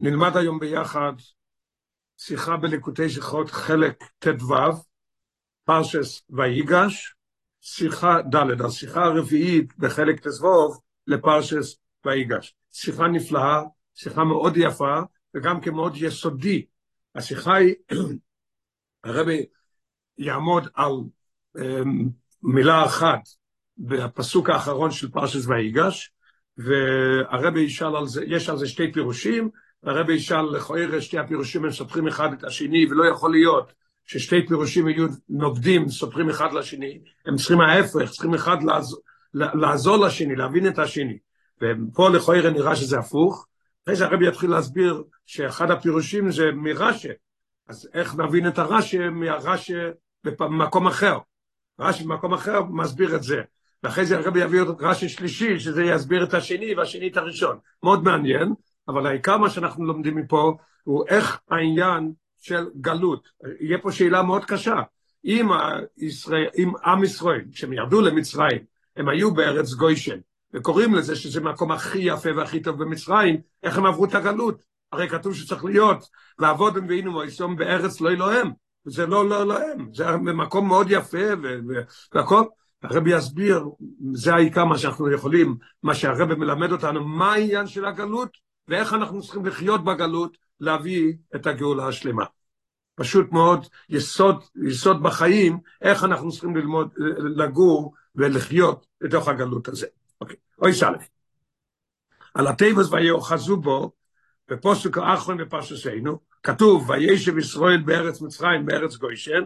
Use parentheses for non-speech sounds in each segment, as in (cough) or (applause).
נלמד היום ביחד שיחה בליקוטי שיחות חלק ט"ו, פרשס ויגש, שיחה ד', השיחה הרביעית בחלק ט"ו לפרשס ויגש. שיחה נפלאה, שיחה מאוד יפה וגם כמאוד יסודי. השיחה היא, (clears throat) הרבי יעמוד על um, מילה אחת בפסוק האחרון של פרשס ויגש, והרבי ישאל על זה, יש על זה שתי פירושים, הרבי ישאל לכאורה שתי הפירושים הם סותרים אחד את השני, ולא יכול להיות ששתי פירושים יהיו נוגדים, סותרים אחד לשני, הם צריכים ההפך, צריכים אחד לעזור, לשני, להבין את השני. ופה לכאורה נראה שזה הפוך. אחרי זה הרבי יתחיל להסביר שאחד הפירושים זה מרש"א, אז איך נבין את הרש"א מהרש"א במקום אחר. רש"י במקום אחר מסביר את זה. ואחרי זה הרבי יביא רש"י שלישי, שזה יסביר את השני והשני את הראשון. מאוד מעניין. אבל העיקר מה שאנחנו לומדים מפה הוא איך העניין של גלות. יהיה פה שאלה מאוד קשה. אם, ישראל, אם עם ישראל, כשהם ירדו למצרים, הם היו בארץ גוישן, וקוראים לזה שזה המקום הכי יפה והכי טוב במצרים, איך הם עברו את הגלות? הרי כתוב שצריך להיות, לעבוד הם ואינו מויסום בארץ לא אלוהם. זה לא לא אלוהם, זה מקום מאוד יפה והכל. הרבי יסביר, זה העיקר מה שאנחנו יכולים, מה שהרבי מלמד אותנו, מה העניין של הגלות, ואיך אנחנו צריכים לחיות בגלות להביא את הגאולה השלמה. פשוט מאוד יסוד, יסוד בחיים, איך אנחנו צריכים ללמוד, לגור ולחיות בתוך הגלות הזה. אוקיי, אוי סלף. על הטבעס ויאחזו בו, בפוסק האחרון בפרשסנו, כתוב, וישב ישראל בארץ מצרים, בארץ גוישן,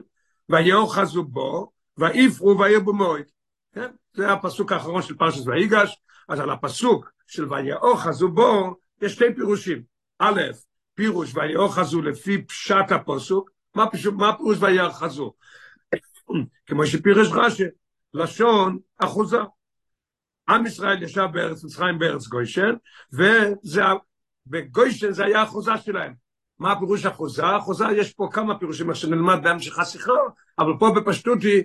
ויאחזו בו, ויפרו וירבו מועד. כן? זה הפסוק האחרון של פרשס ויגש, אז על הפסוק של ויאחזו בו, יש שתי פירושים. א', פירוש ויאחזו לפי פשט הפסוק, מה, פשוט, מה פירוש ויאחזו? כמו שפירש רש"י, לשון אחוזה. עם ישראל ישב בארץ מצרים בארץ גוישן, וזה, בגוישן זה היה אחוזה שלהם. מה הפירוש אחוזה? אחוזה יש פה כמה פירושים, איך שנלמד בהמשך השיחה, אבל פה בפשטות היא,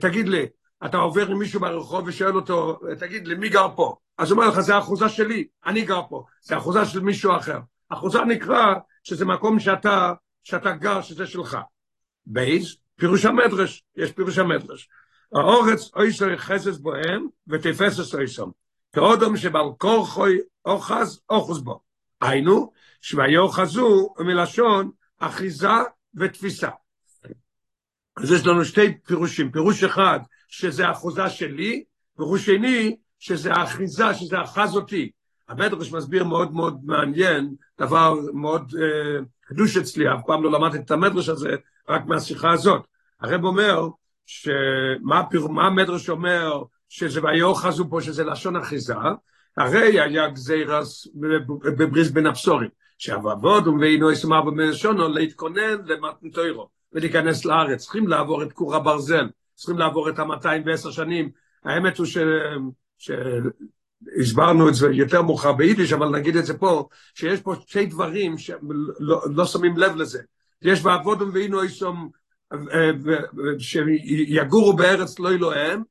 תגיד לי, אתה עובר עם מישהו ברחוב ושואל אותו, תגיד לי, מי גר פה? אז הוא אומר לך, זה האחוזה שלי, אני גר פה, זה האחוזה של מישהו אחר. אחוזה נקרא שזה מקום שאתה, שאתה גר, שזה שלך. בייז, פירוש המדרש, יש פירוש המדרש. האורץ אויסר חסס בוהם ותפסס אויסם. כאודם שבעל כורחוי אוחז אוחז בו. היינו, שויוחזו מלשון אחיזה ותפיסה. אז יש לנו שתי פירושים, פירוש אחד שזה אחוזה שלי, פירוש שני שזה האחיזה, שזה אחז אותי. המדרש מסביר מאוד מאוד מעניין, דבר מאוד אה, חידוש אצלי, אף פעם לא למדתי את המדרש הזה, רק מהשיחה הזאת. הרב אומר, שמה מה המדרש אומר, שזה ויאחזו פה, שזה לשון אחיזה, הרי היה גזירס בבריס בין הבשורים, שעבוד ואינו יסומר במלשונו להתכונן למתנתוירו ולהיכנס לארץ, צריכים לעבור את כור הברזל, צריכים לעבור את המאתיים ועשר שנים, האמת הוא ש... את זה יותר מאוחר ביידיש, אבל נגיד את זה פה, שיש פה שתי דברים שלא לא שמים לב לזה. יש בעבודם ואינו איסום, שיגורו בארץ לא אלוהים,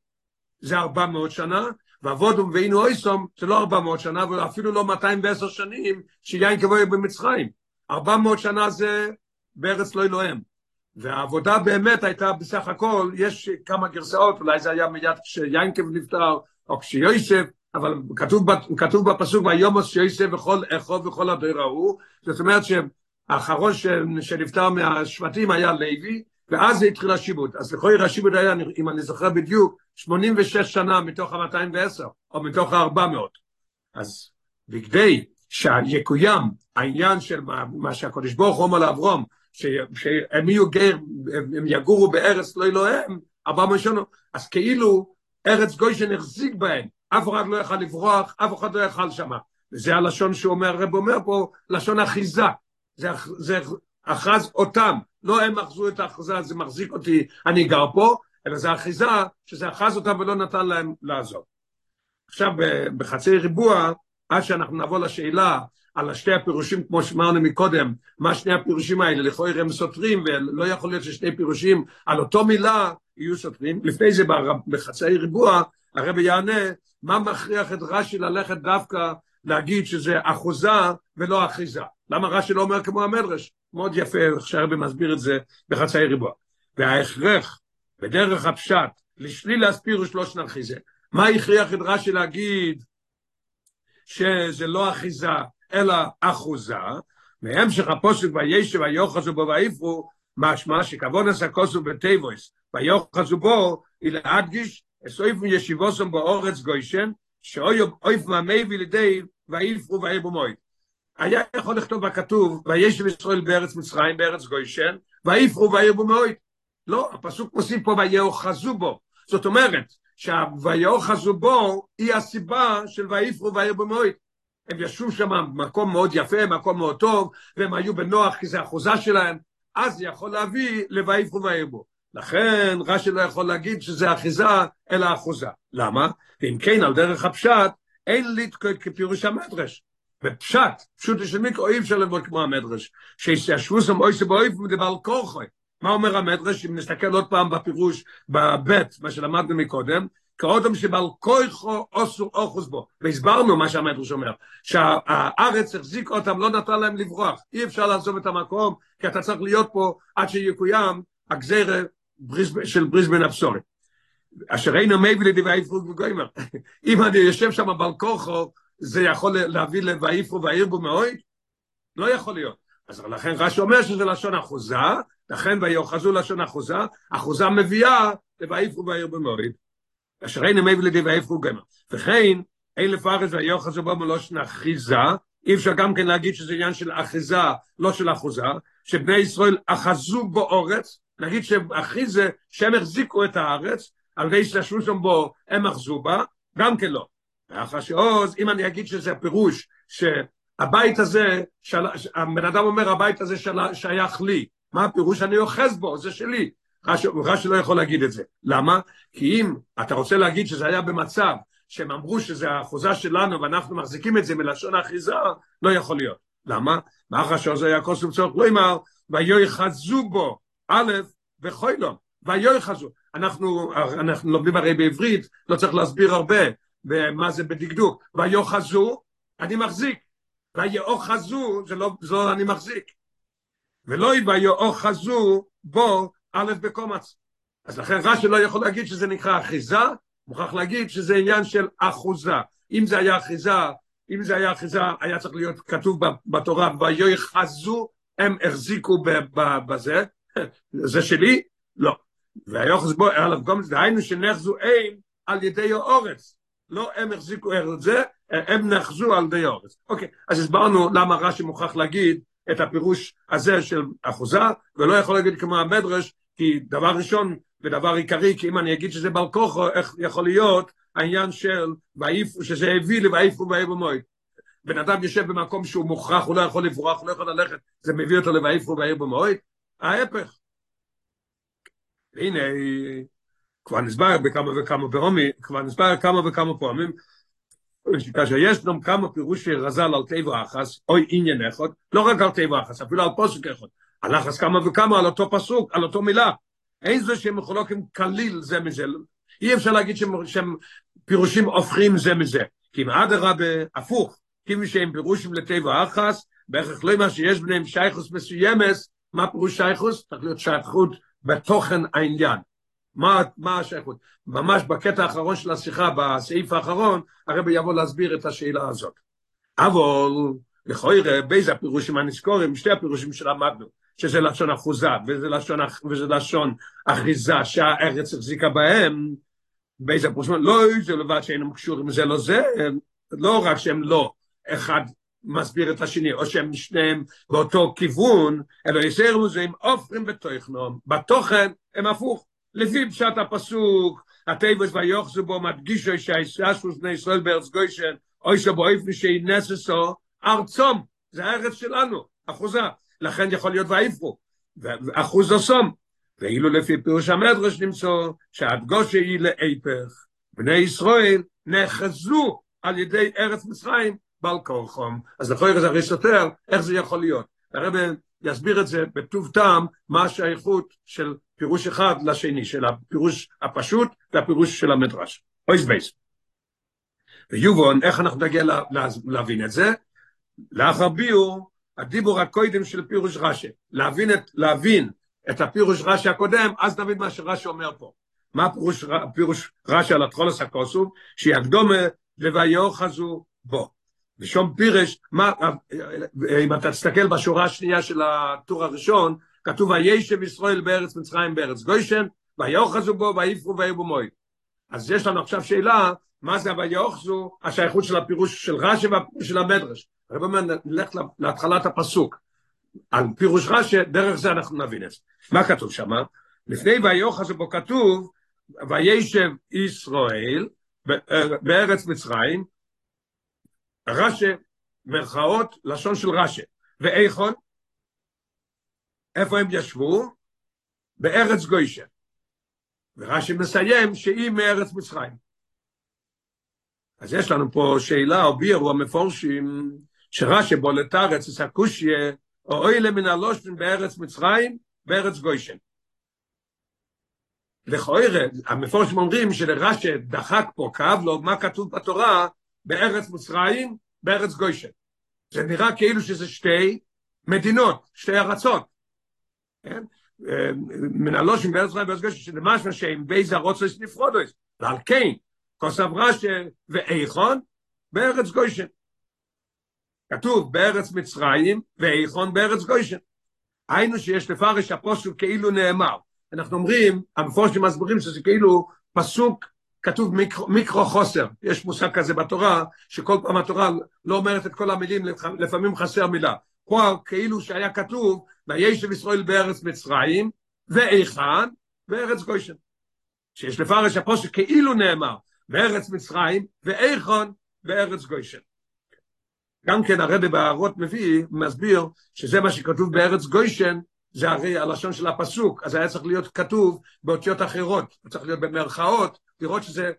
זה ארבע מאות שנה, ועבודם ואינו איסום, זה לא ארבע מאות שנה, ואפילו לא 210 שנים, שיין כבוי במצרים. ארבע מאות שנה זה בארץ לא אלוהים. והעבודה באמת הייתה בסך הכל, יש כמה גרסאות, אולי זה היה מיד כשיינקב נפטר, או כשיוסף, אבל כתוב, כתוב בפסוק, ויומוס שיוסף וכל אכו וכל הדור ההוא, זאת אומרת שהאחרון שנפטר מהשבטים היה לוי, ואז התחיל השיבוד. אז לכוי השיבוד היה, אם אני זוכר בדיוק, 86 שנה מתוך ה-210, או מתוך ה-400. אז בכדי שיקוים העניין של מה, מה שהקדוש ברוך הוא אומר לאברום, שהם יהיו גר, הם יגורו בארץ לא אלוהים, ארבע מאות שנה, אז כאילו ארץ גוישן החזיק בהם, אף אחד לא יכל לברוח, אף אחד לא יכל שמה. וזה הלשון שהוא אומר, הרב אומר פה, לשון אחיזה. זה, זה אחז אותם, לא הם אחזו את האחיזה, זה מחזיק אותי, אני גר פה, אלא זה אחיזה שזה אחז אותם ולא נתן להם לעזוב. עכשיו בחצי ריבוע, עד שאנחנו נבוא לשאלה על שתי הפירושים, כמו שאמרנו מקודם, מה שני הפירושים האלה, לכאורה הם סותרים, ולא יכול להיות ששני פירושים על אותו מילה יהיו סותרים. לפני זה בחצי ריבוע, הרבי יענה, מה מכריח את רש"י ללכת דווקא להגיד שזה אחוזה ולא אחיזה. למה רש"י לא אומר כמו המדרש? מאוד יפה, איך שהרבי מסביר את זה בחצאי ריבוע. וההכרח בדרך הפשט לשליל להסביר ושלוש נרחיזה. מה הכריח את רש"י להגיד שזה לא אחיזה אלא אחוזה? מהמשך הפוסק וישב ויוחזו בו ויפרו משמע שכבונס הכוסו בטייבויס ויוחזו בו היא להדגיש אסויפו ישיבוסם באורץ גוישן שאויף מהמי לידי ויפרו ויבו מוי. היה יכול לכתוב בכתוב וישב ישראל בארץ מצרים בארץ גוישן ויפרו ויבו מוי. לא, הפסוק מוסיף פה ויאוחזו בו. זאת אומרת שהויאוחזו בו היא הסיבה של ויפרו ויבו מוי. הם ישבו שם במקום מאוד יפה, מקום מאוד טוב, והם היו בנוח כי זה אחוזה שלהם, אז זה יכול להביא לויפרו ויבו. לכן רש"י לא יכול להגיד שזה אחיזה אלא אחוזה. למה? ואם כן על דרך הפשט אין לתקוד כפירוש המדרש. בפשט, פשוט של מיקרו אי אפשר לבוא כמו המדרש, שישבו שם אוי מדבר כורחוי. מה אומר המדרש? אם נסתכל עוד פעם בפירוש, בבית, מה שלמדנו מקודם, כאודם שבעל כויכו אוסו אוחוס בו. והסברנו מה שהמדרש אומר, שהארץ החזיק אותם, לא נתן להם לברוח. אי אפשר לעזוב את המקום, כי אתה צריך להיות פה עד שיקוים הגזירה של בריסבן הבשורת. אשר אינו מביא לדברי פרוג וגוימר. (laughs) אם אני יושב שם בל כוחו, זה יכול להביא לויפרו וירבו מאוהד? לא יכול להיות. אז לכן רש"י אומר שזה לשון אחוזה, לכן ויוחזו לשון אחוזה, אחוזה מביאה לויפרו וירבו מאוהד. אשר אינו מביא לדברי פרוג וגוימר. וכן, אלף ארץ ויוחזו בו מלושן אחיזה, אי אפשר גם כן להגיד שזה עניין של אחיזה, לא של אחוזה, שבני ישראל אחזו בו אורץ, נגיד שאחי זה שהם החזיקו את הארץ, על ידי שישבו שם בו, הם אחזו בה, גם כן לא. ואחר שעוז, אם אני אגיד שזה פירוש, שהבית הזה, של... הבן אדם אומר, הבית הזה של... שייך לי, מה הפירוש? אני אוחז בו, זה שלי. רש"י לא יכול להגיד את זה. למה? כי אם אתה רוצה להגיד שזה היה במצב שהם אמרו שזה האחוזה שלנו ואנחנו מחזיקים את זה מלשון האחיזה, לא יכול להיות. למה? מאחר שעוז היה כוסף צורך לא אמר, ויוחזו בו, א', וחוילום, ויוחזו. אנחנו, אנחנו לומדים הרי בעברית, לא צריך להסביר הרבה מה זה בדקדוק. ויוחזו, אני מחזיק. ויאוחזו, זה לא, זה לא אני מחזיק. ולא ויאוחזו בו א' בקומץ. אז לכן רש"י לא יכול להגיד שזה נקרא אחיזה, מוכרח להגיד שזה עניין של אחוזה. אם זה היה אחיזה, אם זה היה אחיזה, היה צריך להיות כתוב בתורה, ויוחזו, הם החזיקו בזה, (laughs) זה שלי? לא. והיוחס בו, עליו גומץ, דהיינו שנחזו הם על ידי האורץ. לא הם החזיקו את זה, הם נחזו על ידי האורץ. אוקיי, אז הסברנו למה רש"י מוכרח להגיד את הפירוש הזה של אחוזה, ולא יכול להגיד כמו המדרש, כי דבר ראשון ודבר עיקרי, כי אם אני אגיד שזה בר כוחו, איך יכול להיות העניין של ואיפו, שזה הביא לי ואיפו ואיפו מועד. בן אדם יושב במקום שהוא מוכרח, הוא לא יכול לברוח, הוא לא יכול ללכת, זה מביא אותו לואיפו ואיפו מועד. ההפך. והנה, כבר נסבר בכמה וכמה פעמים, כבר נסבר כמה וכמה פעמים, כאשר יש גם כמה פירושי רז"ל על טבע אחס, אוי עניין אחד, לא רק על טבע אחס, אפילו על פוסק אחד, אחס כמה וכמה, על אותו פסוק, על אותו מילה. אין זה שהם מחולקים כליל זה מזה, אי אפשר להגיד שהם, שהם פירושים הופכים זה מזה, כי אם אדרבה הפוך, כמי שהם פירושים לטבע אחס, בערך לא מה שיש ביניהם שייכוס מסוימס, מה פירוש שייכוס? צריך להיות שייכות בתוכן העניין. מה, מה השייכות? ממש בקטע האחרון של השיחה, בסעיף האחרון, הרבי יבוא להסביר את השאלה הזאת. אבל, לכאורה, באיזה הפירושים הנזכורים, שתי הפירושים שלמדנו, שזה לשון אחוזה, וזה לשון, וזה לשון אחיזה שהארץ החזיקה בהם, באיזה פירושים, לא זה לבד שאינם קשורים זה לא זה, לא רק שהם לא אחד מסביר את השני, או שהם שניהם באותו כיוון, אלא יסייר מזה עם אופרים בתוכנם, בתוכן הם הפוך. לפי פשט הפסוק, הטבעס ויוחזו בו מדגישו שהיששו בני ישראל בארץ גוישן, אוי שבו איפני שהיא נססו, ארצום, זה הארץ שלנו, אחוזה, לכן יכול להיות ואיפרו, אחוז הסום, ואילו לפי פירוש המדרש נמצא שהדגושה היא להיפך, בני ישראל נחזו על ידי ארץ מצרים בעל כורחום. אז לכוי זה הרי סותר, איך זה יכול להיות? הרב יסביר את זה בטוב טעם, מה השייכות של פירוש אחד לשני, של הפירוש הפשוט והפירוש של המדרש. אויס בייס. ויובון, איך אנחנו נגיע להבין את זה? לאחר ביור, הדיבור הקודם של פירוש רש"י, להבין את, להבין את הפירוש רש"י הקודם, אז נבין מה שרש"י אומר פה. מה פירוש, פירוש רש"י על התחולס הכוסוב? שיקדומה לוויוחזו בו. ושום פירש, מה, אם אתה תסתכל בשורה השנייה של הטור הראשון, כתוב וישב ישראל בארץ מצרים בארץ גוישן, ויוחזו בו ויפרו ויבו מוי. אז יש לנו עכשיו שאלה, מה זה ויוחזו, השייכות של הפירוש של רש"י והפירוש של המדרש. הרב אומר, נלך להתחלת הפסוק. על פירוש רש"י, דרך זה אנחנו נבין את זה. מה כתוב שם? לפני ויוחזו בו כתוב, וישב ישראל בארץ מצרים, רש"י, מרכאות, לשון של רש"י. ואיכון, איפה הם ישבו? בארץ גוישה. ורש"י מסיים שהיא מארץ מצרים. אז יש לנו פה שאלה, או בירו המפורשים, שרש"י בו לתרץ, זה סקושיה, או אוי למין הלושן בארץ מצרים, בארץ גוישן. לכאורה, המפורשים אומרים שלרש"י דחק פה, כאב לו, מה כתוב בתורה, בארץ מצרים, בארץ גוישן. זה נראה כאילו שזה שתי מדינות, שתי ארצות. כן? מן הלושים בארץ מצרים בארץ גוישן, שזה משהו שהם בייזה רוצס נפרודוס. ועל כן, כוסף רש"י ואיכון, בארץ גוישן. כתוב בארץ מצרים ואיכון בארץ גוישן. היינו שיש לפרש הפוסק כאילו נאמר. אנחנו אומרים, המפורשים מסבירים שזה כאילו פסוק כתוב מיקרו, מיקרו חוסר, יש מושג כזה בתורה, שכל פעם התורה לא אומרת את כל המילים, לפעמים חסר מילה. פה כאילו שהיה כתוב, וישב ישראל בארץ מצרים, ואיכן, בארץ גוישן. שיש לפרש הפוסק כאילו נאמר, בארץ מצרים, ואיכון, בארץ גוישן. גם כן הרבי בהערות מביא, מסביר, שזה מה שכתוב בארץ גוישן, זה הרי הלשון של הפסוק, אז היה צריך להיות כתוב באותיות אחרות, צריך להיות במרכאות, לראות שזה,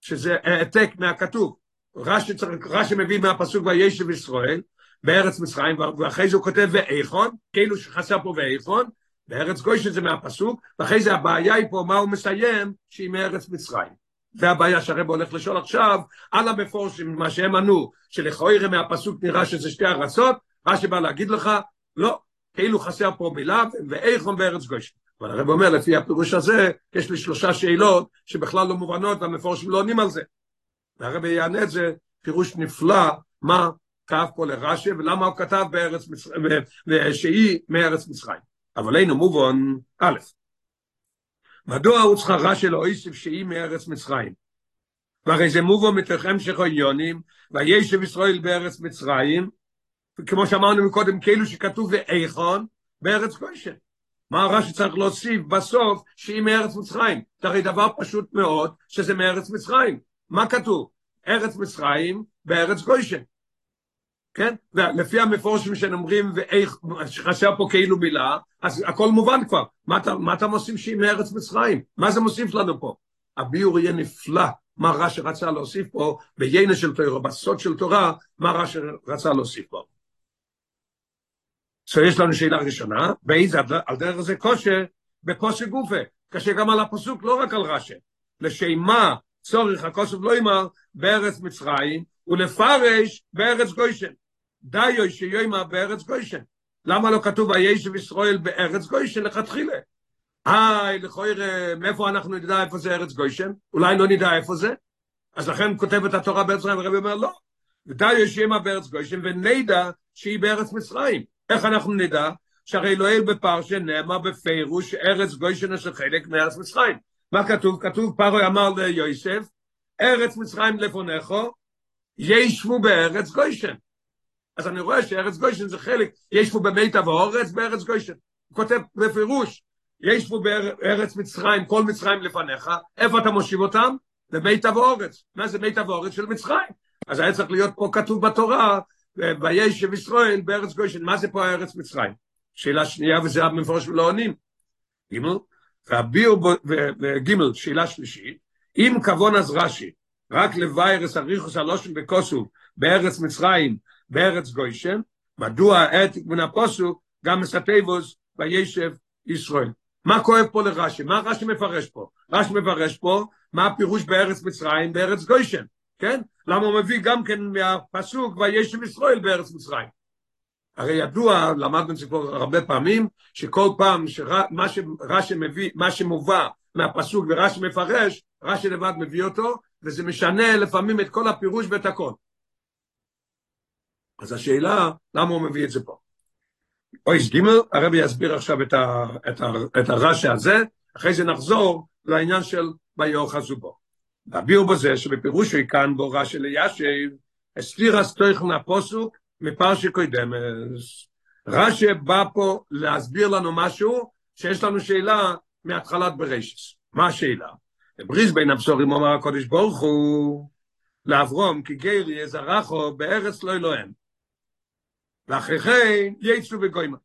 שזה העתק מהכתוב. רש"י, רש"י מביא מהפסוק וישב ישראל בארץ מצרים, ואחרי זה הוא כותב ואיכון, כאילו שחסר פה ואיכון, בארץ גוישן זה מהפסוק, ואחרי זה הבעיה היא פה, מה הוא מסיים, שהיא מארץ מצרים. זה הבעיה שהרב הולך לשאול עכשיו, על המפורשים, מה שהם ענו, שלכאורה מהפסוק נראה שזה שתי ארצות, רש"י בא להגיד לך, לא, כאילו חסר פה מילה, ואיכון בארץ גוישן. אבל הרב אומר, לפי הפירוש הזה, יש לי שלושה שאלות שבכלל לא מובנות, והמפורשים לא עונים על זה. והרב יענה את זה, פירוש נפלא, מה כתב פה לרש"י, ולמה הוא כתב בארץ מצרים, שהיא מארץ מצרים. אבל אינו מובן, א', מדוע רש"י לא איסף שהיא מארץ מצרים? והרי זה מובו מתוכם שחויונים, וישב ישראל בארץ מצרים, כמו שאמרנו מקודם, כאילו שכתוב ואיכון, בארץ גוישן. מה רש"י צריך להוסיף בסוף שהיא מארץ מצרים? זה הרי דבר פשוט מאוד שזה מארץ מצרים. מה כתוב? ארץ מצרים בארץ גוישן. כן? ולפי המפורשים שאומרים ואיך, שחסר פה כאילו מילה, אז הכל מובן כבר. מה אתה, מוסיף שהיא מארץ מצרים? מה זה מוסיף לנו פה? הביור יהיה נפלא, מה רש"י רצה להוסיף פה, ביינה של תורה, בסוד של תורה, מה רש"י רצה להוסיף פה. So יש לנו שאלה ראשונה, באיזה, על דרך זה קושה, בפוסק גופה, קשה גם על הפסוק, לא רק על רש"י. לשם מה צורך הכוסף לא יאמר בארץ מצרים, ולפרש בארץ גוישן. דיו שיאמר בארץ גוישן. למה לא כתוב הישב ישראל בארץ גוישן לכתחילה? היי, לכויר, מאיפה אנחנו נדע איפה זה ארץ גוישן? אולי לא נדע איפה זה? אז לכן כותבת התורה בארץ מצרים, הרבי אומר לא. דיו שיאמר בארץ גוישן, ונדע שהיא בארץ מצרים. איך אנחנו נדע? שהרי לא בפרשה נאמר בפירוש ארץ גוישן אשר חלק מארץ מצרים. מה כתוב? כתוב פרוי אמר ליוסף, ארץ מצרים לפונכו, ישבו בארץ גוישן. אז אני רואה שארץ גוישן זה חלק, ישבו במיטב האורץ בארץ גוישן. הוא כותב בפירוש, ישבו בארץ מצרים, כל מצרים לפניך, איפה אתה מושיב אותם? במיטב האורץ. מה זה מיטב האורץ של מצרים? אז היה צריך להיות פה כתוב בתורה, וישב ישראל בארץ גוישן, מה זה פה ארץ מצרים? שאלה שנייה, וזה המפורש ולא עונים. גימל, והביאו וגימל, שאלה שלישית, אם כבון אז רש"י, רק לוויירס אריכוס הלושן בקוסו בארץ מצרים, בארץ גוישן, מדוע העתיק מן הפוסוק גם מספייבוס וישב ישראל. מה כואב פה לרש"י? מה רש"י מפרש פה? רש"י מפרש פה מה הפירוש בארץ מצרים, בארץ גוישן. כן? למה הוא מביא גם כן מהפסוק וישב ישראל בארץ מצרים? הרי ידוע, למדנו את זה כבר הרבה פעמים, שכל פעם שמה שרש"י מביא, מה שמובא מהפסוק ורש"י מפרש, רש"י לבד מביא אותו, וזה משנה לפעמים את כל הפירוש ואת הכל. אז השאלה, למה הוא מביא את זה פה? אויס ג' הרבי יסביר עכשיו את, ה, את, ה, את הרש"י הזה, אחרי זה נחזור לעניין של ויאחזו בו. והביאו בזה שבפירוש כאן בו רש"י לישב, הסתיר הסטויכן הפוסוק מפרשי קוידמס. רש"י בא פה להסביר לנו משהו שיש לנו שאלה מהתחלת בראשיס. מה השאלה? בריז בין הבשורים אומר הקודש ברוך הוא לאברום כי גר יזרחו בארץ לא אלוהם. ואחרי כן יצאו בגוימה.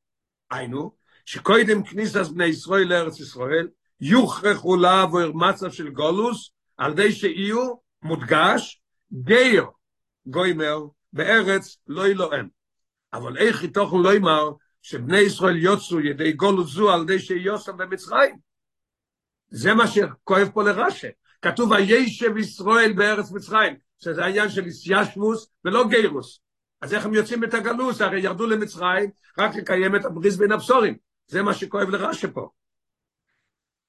היינו, שקודם כניסת בני ישראל לארץ ישראל, יוכרחו לעבור מצב של גולוס, על די שיהיו מודגש גר גוימר בארץ לא אלוהם. אבל איך יתוכן לא אמר שבני ישראל יוצאו ידי גולוס זו על די שיוסם במצרים? זה מה שכואב פה לרש"י. כתוב הישב ישראל בארץ מצרים, שזה העניין של איסיישמוס ולא גיירוס. אז איך הם יוצאים את הגלוס? הרי ירדו למצרים רק לקיים את הבריס בין הבשורים. זה מה שכואב לרש"י פה.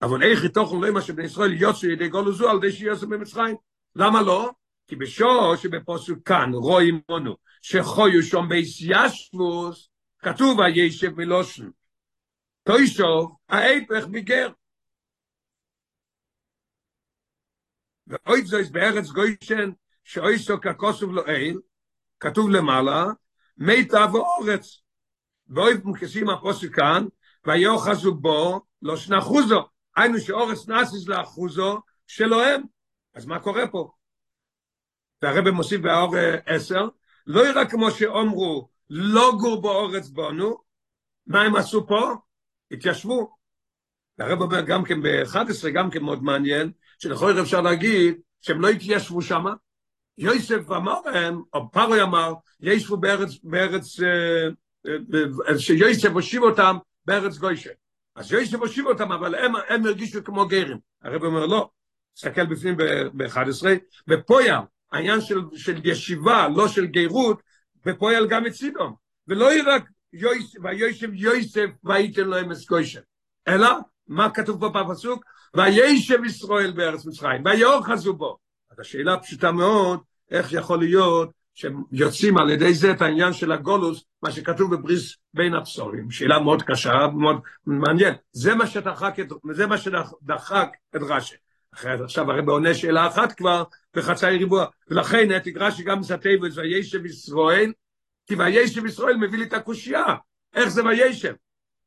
אבל איך יתוכן לא מה שבני ישראל יוצאו ידי גולוס זו על די שיוסם במצרים? למה לא? כי בשור שבפוסק כאן רואים מונו שחויו שום בייסיישמוס כתוב הישב מלושן. תוישוב ההפך מגר. ואוי זויס בארץ גוישן שאוי סו ככוסוב לא איל, כתוב למעלה, מיטה ואורץ. ואוי מוקסים הפוסק כאן, ויוחזו בו לא שנחוזו. היינו שאורץ נאסיס לאחוזו שלו הם. אז מה קורה פה? והרבא מוסיף באור עשר, לא יראה כמו שאומרו, לא גור באורץ בונו, מה הם עשו פה? התיישבו. והרב אומר גם כן ב-11, גם כן מאוד מעניין, שלכל ערב אפשר להגיד שהם לא התיישבו שם. יוסף אמר להם, או פרוי אמר, ישבו בארץ, בארץ, אה, אה, שיוסף הושיב אותם בארץ גוישה. אז יוסף הושיב אותם, אבל הם, הם הרגישו כמו גרים. הרב אומר, לא, תסתכל בפנים ב-11, בפויה, העניין של, של ישיבה, לא של גירות, בפועל גם את סידום. ולא רק יויסף, ויושב יויסף והייתם להם אסקוישם. אלא, מה כתוב פה בפסוק? וישב ישראל בארץ מצרים, ויאחזו בו. אז השאלה פשוטה מאוד, איך יכול להיות שהם יוצאים על ידי זה את העניין של הגולוס, מה שכתוב בבריס בין הבשורים. שאלה מאוד קשה, מאוד מעניין. זה מה שדחק את, זה מה שדחק את רש"י. אחרת עכשיו הרי בעונה שאלה אחת כבר בחצי ריבוע, ולכן העתיק רש"י גם מסתיו את וישב ישראל, כי וישב ישראל מביא לי את הקושייה, איך זה וישב?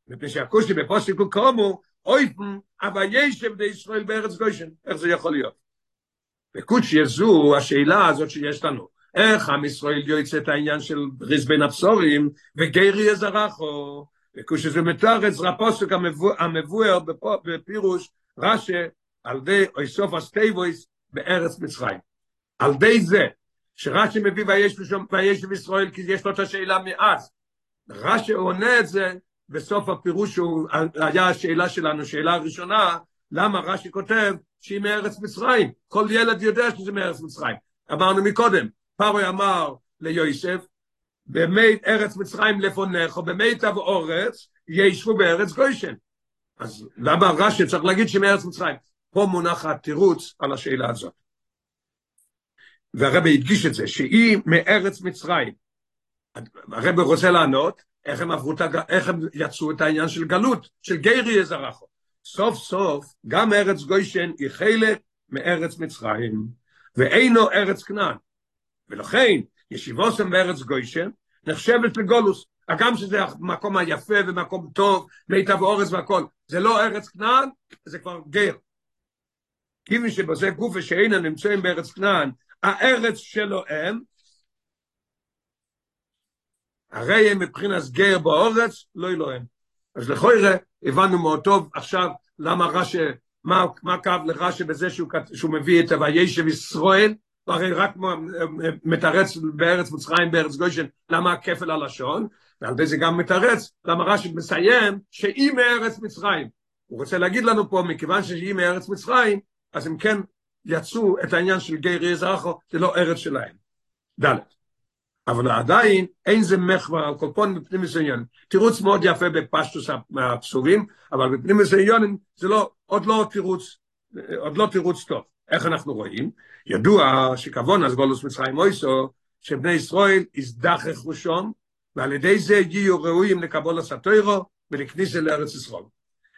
מפני שהקושי בפוסק הוא קומו, אויפן, אבל ישב די ישראל בארץ גוישן, איך זה יכול להיות? וקושי זו השאלה הזאת שיש לנו, איך עם ישראל יוצא את העניין של ריז בין הבשורים, וגרי יזרחו, וקושי זו מתארץ, רפוסק המבואר בפירוש רש"י, על די אויסוף הסטייבויס בארץ מצרים. על די זה, שרש"י מביא ויש בשום, ויש בישראל, כי יש לו את השאלה מאז. רש"י עונה את זה בסוף הפירוש שהוא היה השאלה שלנו, שאלה ראשונה, למה רש"י כותב שהיא מארץ מצרים? כל ילד יודע שזה מארץ מצרים. אמרנו מקודם, פרוי אמר ליוסף, במי ארץ מצרים לפונך, או במיטב אורץ, ישבו בארץ גוישן. אז למה רש"י צריך להגיד שהיא מארץ מצרים? פה מונח התירוץ על השאלה הזאת. והרבא הדגיש את זה, שהיא מארץ מצרים. הרבא רוצה לענות, איך הם, עברו, איך הם יצאו את העניין של גלות, של גיירי יזרחו. סוף סוף, גם ארץ גוישן היא חלק מארץ מצרים, ואינו ארץ כנען. ולכן, ישיבוסם בארץ גוישן נחשבת לגולוס. הגם שזה המקום היפה ומקום טוב, מיטב אורז והכל, זה לא ארץ כנען, זה כבר גר. כיוון שבזה גופה שאינם נמצאים בארץ כנען, הארץ שלו הם, הרי הם מבחינת גר באורץ, לא אלוהם. אז לכוירא הבנו מאוד טוב עכשיו למה רש"י, מה, מה כאב לרש"י בזה שהוא, שהוא מביא את וישב ישראל, הרי רק מתרץ בארץ מצרים, בארץ גוישן, למה הכפל הלשון, ועל זה גם מתרץ, למה רש"י מסיים שהיא מארץ מצרים. הוא רוצה להגיד לנו פה, מכיוון שהיא מארץ מצרים, אז אם כן, יצאו את העניין של גר יזרחו, זה לא ארץ שלהם. ד' אבל עדיין אין זה מחבר על כל פון בפנים מסוימים. תירוץ מאוד יפה בפשטוס הפסורים, אבל בפנים מסוימים זה לא, עוד לא תירוץ, עוד לא תירוץ טוב. איך אנחנו רואים? ידוע שכבון אז גולוס מצרים מויסו, שבני ישראל יזדחך ראשון, ועל ידי זה יהיו ראויים לקבול הסטוירו ולכניסה לארץ ישראל.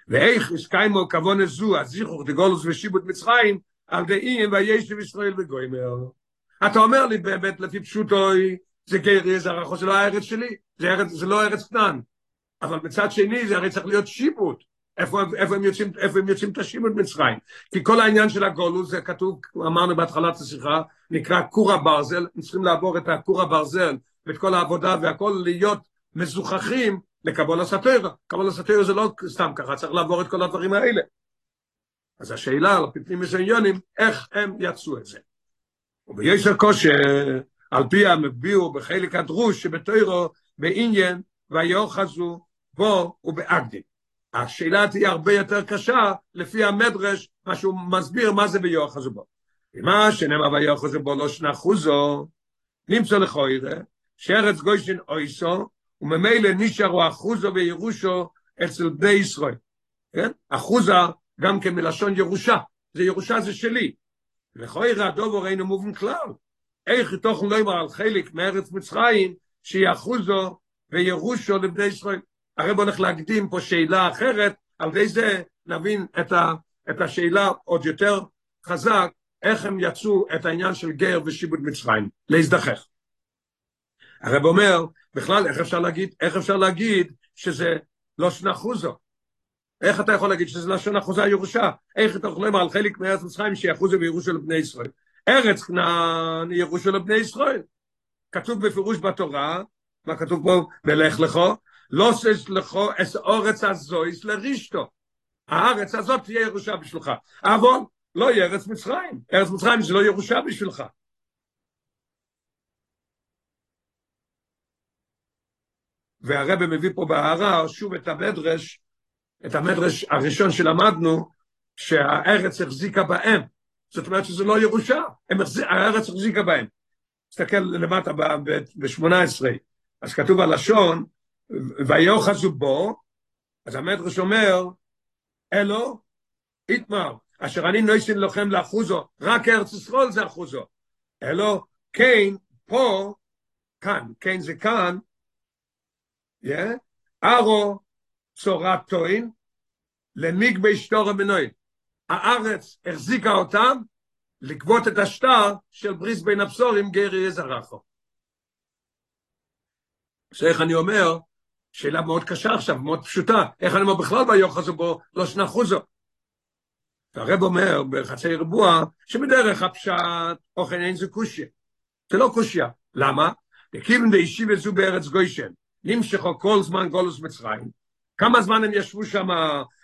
ואיך יסקיימו כבון זו, הזיכוך דגולוס ושיבוט מצרים, על דעים וישב ישראל וגוימר. אתה אומר לי באמת לפי פשוטוי, זה גרי, זה הרחו, זה לא הארץ שלי, זה, ארץ, זה לא ארץ קטן. אבל מצד שני זה הרי צריך להיות שיבוט. איפה, איפה, הם יוצאים, איפה הם יוצאים את השיבוט מצרים? כי כל העניין של הגולוס, זה כתוב, אמרנו בהתחלת השיחה, נקרא כור הברזל, הם צריכים לעבור את הכור הברזל ואת כל העבודה והכל להיות מזוכחים לקבול הסטוירה. קבול הסטוירה זה לא סתם ככה, צריך לעבור את כל הדברים האלה. אז השאלה על הפנים מסויונים, איך הם יצאו את זה. ובישר כושר, על פי המביאו בחלק הדרוש שבתוירו בעניין ויוחזו בו ובאגדים. השאלה תהיה הרבה יותר קשה לפי המדרש, מה שהוא מסביר מה זה ויוחזו בו. ומה שנאמר ויוחזו בו לא שנחוזו, נמצא לכוירה, שארץ גוישן אויסו, וממילא נשארו אחוזו וירושו אצל בני ישראל. כן? אחוזה גם כן מלשון ירושה, זה ירושה זה שלי. לכוירה הדובר אינו מובן כלל. איך תוך לא ימר על חלק מארץ מצרים, שיחוזו וירושו לבני ישראל. הרב הולך להקדים פה שאלה אחרת, על ידי זה נבין את, ה, את השאלה עוד יותר חזק, איך הם יצאו את העניין של גר ושיבוד מצרים, להזדחך. הרב אומר, בכלל, איך אפשר להגיד, איך אפשר להגיד שזה לא שנה חוזו? איך אתה יכול להגיד שזה לשון אחוזה ירושה? איך אתה יכול לומר על חלק מארץ מצרים שיחוזו וירושו לבני ישראל? ארץ כנען ירושו לבני ישראל. כתוב בפירוש בתורה, מה כתוב פה? ולך לכו, לא סס לכו אס אורץ הזויס לרישתו. הארץ הזאת תהיה ירושה בשבילך. אבל לא יהיה ארץ מצרים. ארץ מצרים זה לא ירושה בשבילך. והרבא מביא פה בהערה שוב את המדרש, את המדרש הראשון שלמדנו, שהארץ החזיקה בהם. זאת אומרת שזה לא ירושה, הארץ החזיקה בהם. תסתכל למטה ב-18, אז כתוב הלשון, ויוחזו בו, אז המדרש אומר, אלו, איתמר, אשר אני נויסין לכם לאחוזו, רק ארץ ישראל זה אחוזו. אלו, כן, פה, כאן, כן זה כאן, ארו צורת טוין, למיגבי שטור המנועים. הארץ החזיקה אותם לגבות את השטר של בריס בין הבשורים גרי יזרחו. שאיך אני אומר, שאלה מאוד קשה עכשיו, מאוד פשוטה, איך אני אומר בכלל ביוחס בו לא שנחוזו. והרב אומר בחצי רבוע, שבדרך הפשט אוכל אין זה קושיה. זה לא קושיה. למה? וכיוון דאישי וזו בארץ גוישן, נמשכו כל זמן גולוס מצרים, כמה זמן הם ישבו שם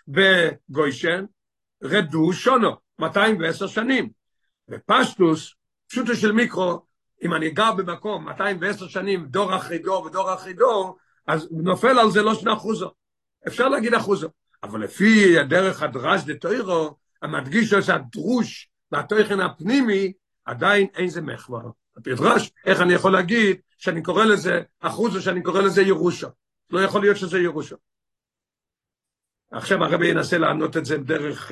בגוישן? רדו שונו, 210 שנים. ופשטוס, פשוטו של מיקרו, אם אני גר במקום 210 שנים, דור אחרי דור ודור אחרי דור, אז נופל על זה לא שני אחוזו. אפשר להגיד אחוזו. אבל לפי הדרך הדרש דתוירו, המדגיש את הדרוש והתוכן הפנימי, עדיין אין זה מחבר. הפדרש, איך אני יכול להגיד שאני קורא לזה אחוזו, שאני קורא לזה ירושה. לא יכול להיות שזה ירושה. עכשיו הרבי ינסה לענות את זה דרך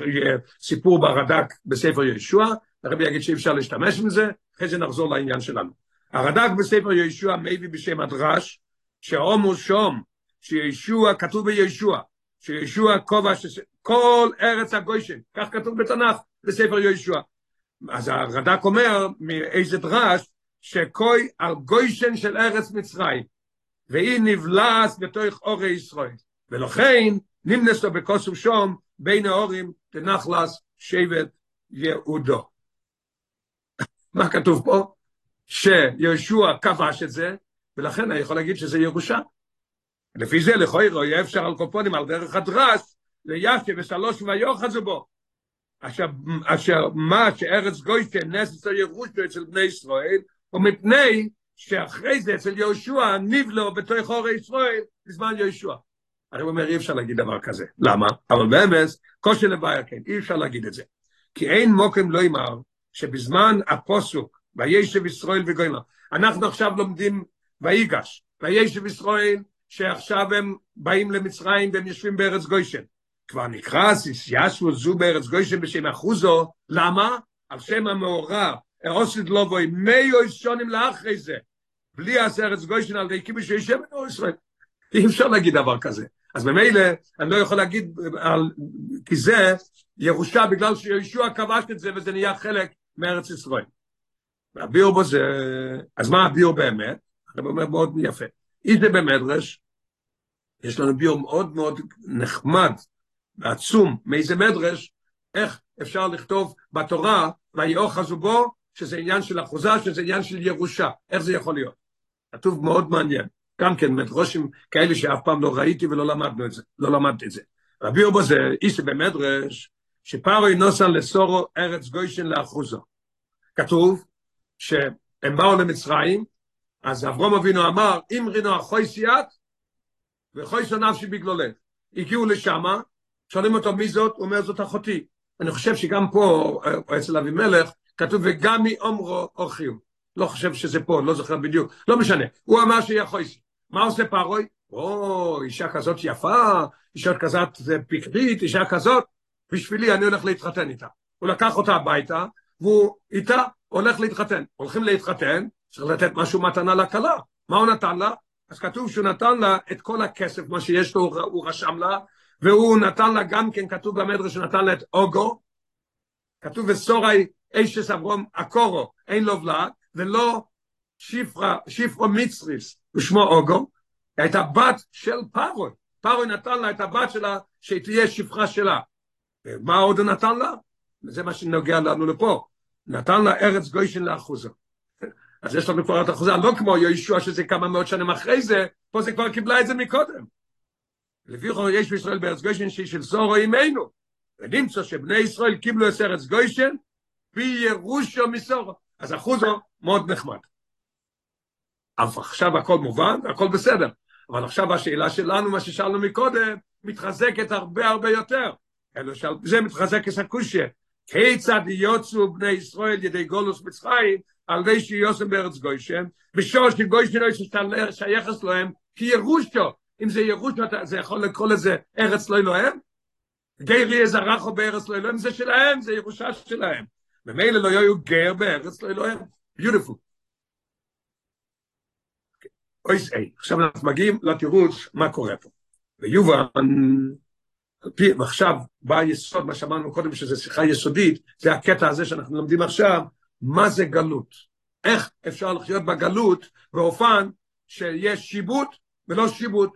סיפור ברד"ק בספר ישוע, הרבי יגיד שאי אפשר להשתמש עם זה, אחרי זה נחזור לעניין שלנו. הרד"ק בספר ישוע מביא בשם הדרש, שהומו שום, שישוע, כתוב בישוע, שישוע כובע, כל ארץ הגוישן, כך כתוב בתנ"ך בספר ישוע. אז הרד"ק אומר מאיזה דרש, שכוי על גוישן של ארץ מצרים, והיא נבלעת בתוך אורי ישראל. ולכן נמנסו בקוסם שום בין ההורים לנחלס שבט יהודו. מה כתוב פה? שיהושע כבש את זה, ולכן אני יכול להגיד שזה ירושה. לפי זה לכוירו יהיה אפשר על קופונים על דרך הדרש, לישב ושלוש ויוחזו בו. אשר, אשר מה שארץ גוישן נסס ירושו אצל בני ישראל, ומפני שאחרי זה אצל יהושע נבלו בתוך הורי ישראל בזמן יהושע. אני אומר, אי אפשר להגיד דבר כזה. למה? אבל באמת, קושי לבעיה כן, אי אפשר להגיד את זה. כי אין מוקם לא אמר שבזמן הפוסוק, וישב ישראל וגוימה, אנחנו עכשיו לומדים ויגש, וישב ישראל, שעכשיו הם באים למצרים והם יושבים בארץ גוישן. כבר נקרא ישבו זו בארץ גוישן בשם אחוזו, למה? על שם המאורע, ארוסית לא בואי, מי שונים לאחרי זה, בלי ארץ גוישן על די כיבוש שישב בארץ ישראל. אי אפשר להגיד דבר כזה. אז ממילא אני לא יכול להגיד, על, כי זה ירושה בגלל שישוע כבש את זה וזה נהיה חלק מארץ ישראל. והביאור בו זה, אז מה הביאור באמת? אני אומר מאוד יפה. איזה במדרש, יש לנו ביאור מאוד מאוד נחמד ועצום מאיזה מדרש, איך אפשר לכתוב בתורה, ויאחזו בו, שזה עניין של אחוזה, שזה עניין של ירושה. איך זה יכול להיות? כתוב מאוד מעניין. גם כן מדרושים כאלה שאף פעם לא ראיתי ולא למדנו את זה, לא למדתי את זה. רבי אובו זה איש במדרש, שפרוי נוסע לסורו ארץ גוישן לאחוזו. כתוב שהם באו למצרים, אז אברום אבינו אמר, אם רינו אחוי סייעת, וחוי נפשי בגלולך. הגיעו לשמה, שואלים אותו מי זאת, הוא אומר זאת אחותי. אני חושב שגם פה, אצל אבימלך, כתוב וגם מי אומרו אוכיו. לא חושב שזה פה, לא זוכר בדיוק, לא משנה. הוא אמר שיהיה חויסי. מה עושה פרוי? או, אישה כזאת יפה, אישה כזאת פיקרית, אישה כזאת, בשבילי אני הולך להתחתן איתה. הוא לקח אותה הביתה, והוא איתה הולך להתחתן. הולכים להתחתן, צריך לתת משהו מתנה לכלה. מה הוא נתן לה? אז כתוב שהוא נתן לה את כל הכסף, מה שיש לו, הוא רשם לה, והוא נתן לה גם כן, כתוב במדרש, שהוא נתן לה את אוגו, כתוב וסורי אישס אברום אקורו, אין לו ולד, ולא שיפרה, שיפרו מצריס, ושמו אוגו, הייתה בת של פרוי. פרוי נתן לה את הבת שלה, שתהיה שפחה שלה. ומה עוד הוא נתן לה? זה מה שנוגע לנו לפה. נתן לה ארץ גוישן לאחוזה. (laughs) אז יש לנו כבר את אחוזה, לא כמו יהושע שזה כמה מאות שנים אחרי זה, פה זה כבר קיבלה את זה מקודם. לפי חור יש בישראל בארץ גוישן שהיא של סורו אימנו. ונמצא שבני ישראל קיבלו את ארץ גוישן, בירושו מסורו. אז אחוזו מאוד נחמד. עכשיו הכל מובן, הכל בסדר. אבל עכשיו השאלה שלנו, מה ששאלנו מקודם, מתחזקת הרבה הרבה יותר. אלו שאל, זה מתחזק כסקושיה. כיצד יוצאו בני ישראל ידי גולוס מצרים, על די שיוסם בארץ גוישם, בשור שגוישם לא שייכס להם, כי ירושו, אם זה ירושו, זה יכול לקרוא לזה ארץ לא אלוהם? גרי איזה רחו בארץ לא אלוהם, זה שלהם, זה ירושה שלהם. ומילא לא יהיו גר בארץ לא אלוהם. ביוטיפול. אוי איי, עכשיו אנחנו מגיעים לתירוץ מה קורה פה. ויובן, ועכשיו בא היסוד, מה שאמרנו קודם שזה שיחה יסודית, זה הקטע הזה שאנחנו לומדים עכשיו, מה זה גלות. איך אפשר לחיות בגלות באופן שיש שיבוט ולא שיבוט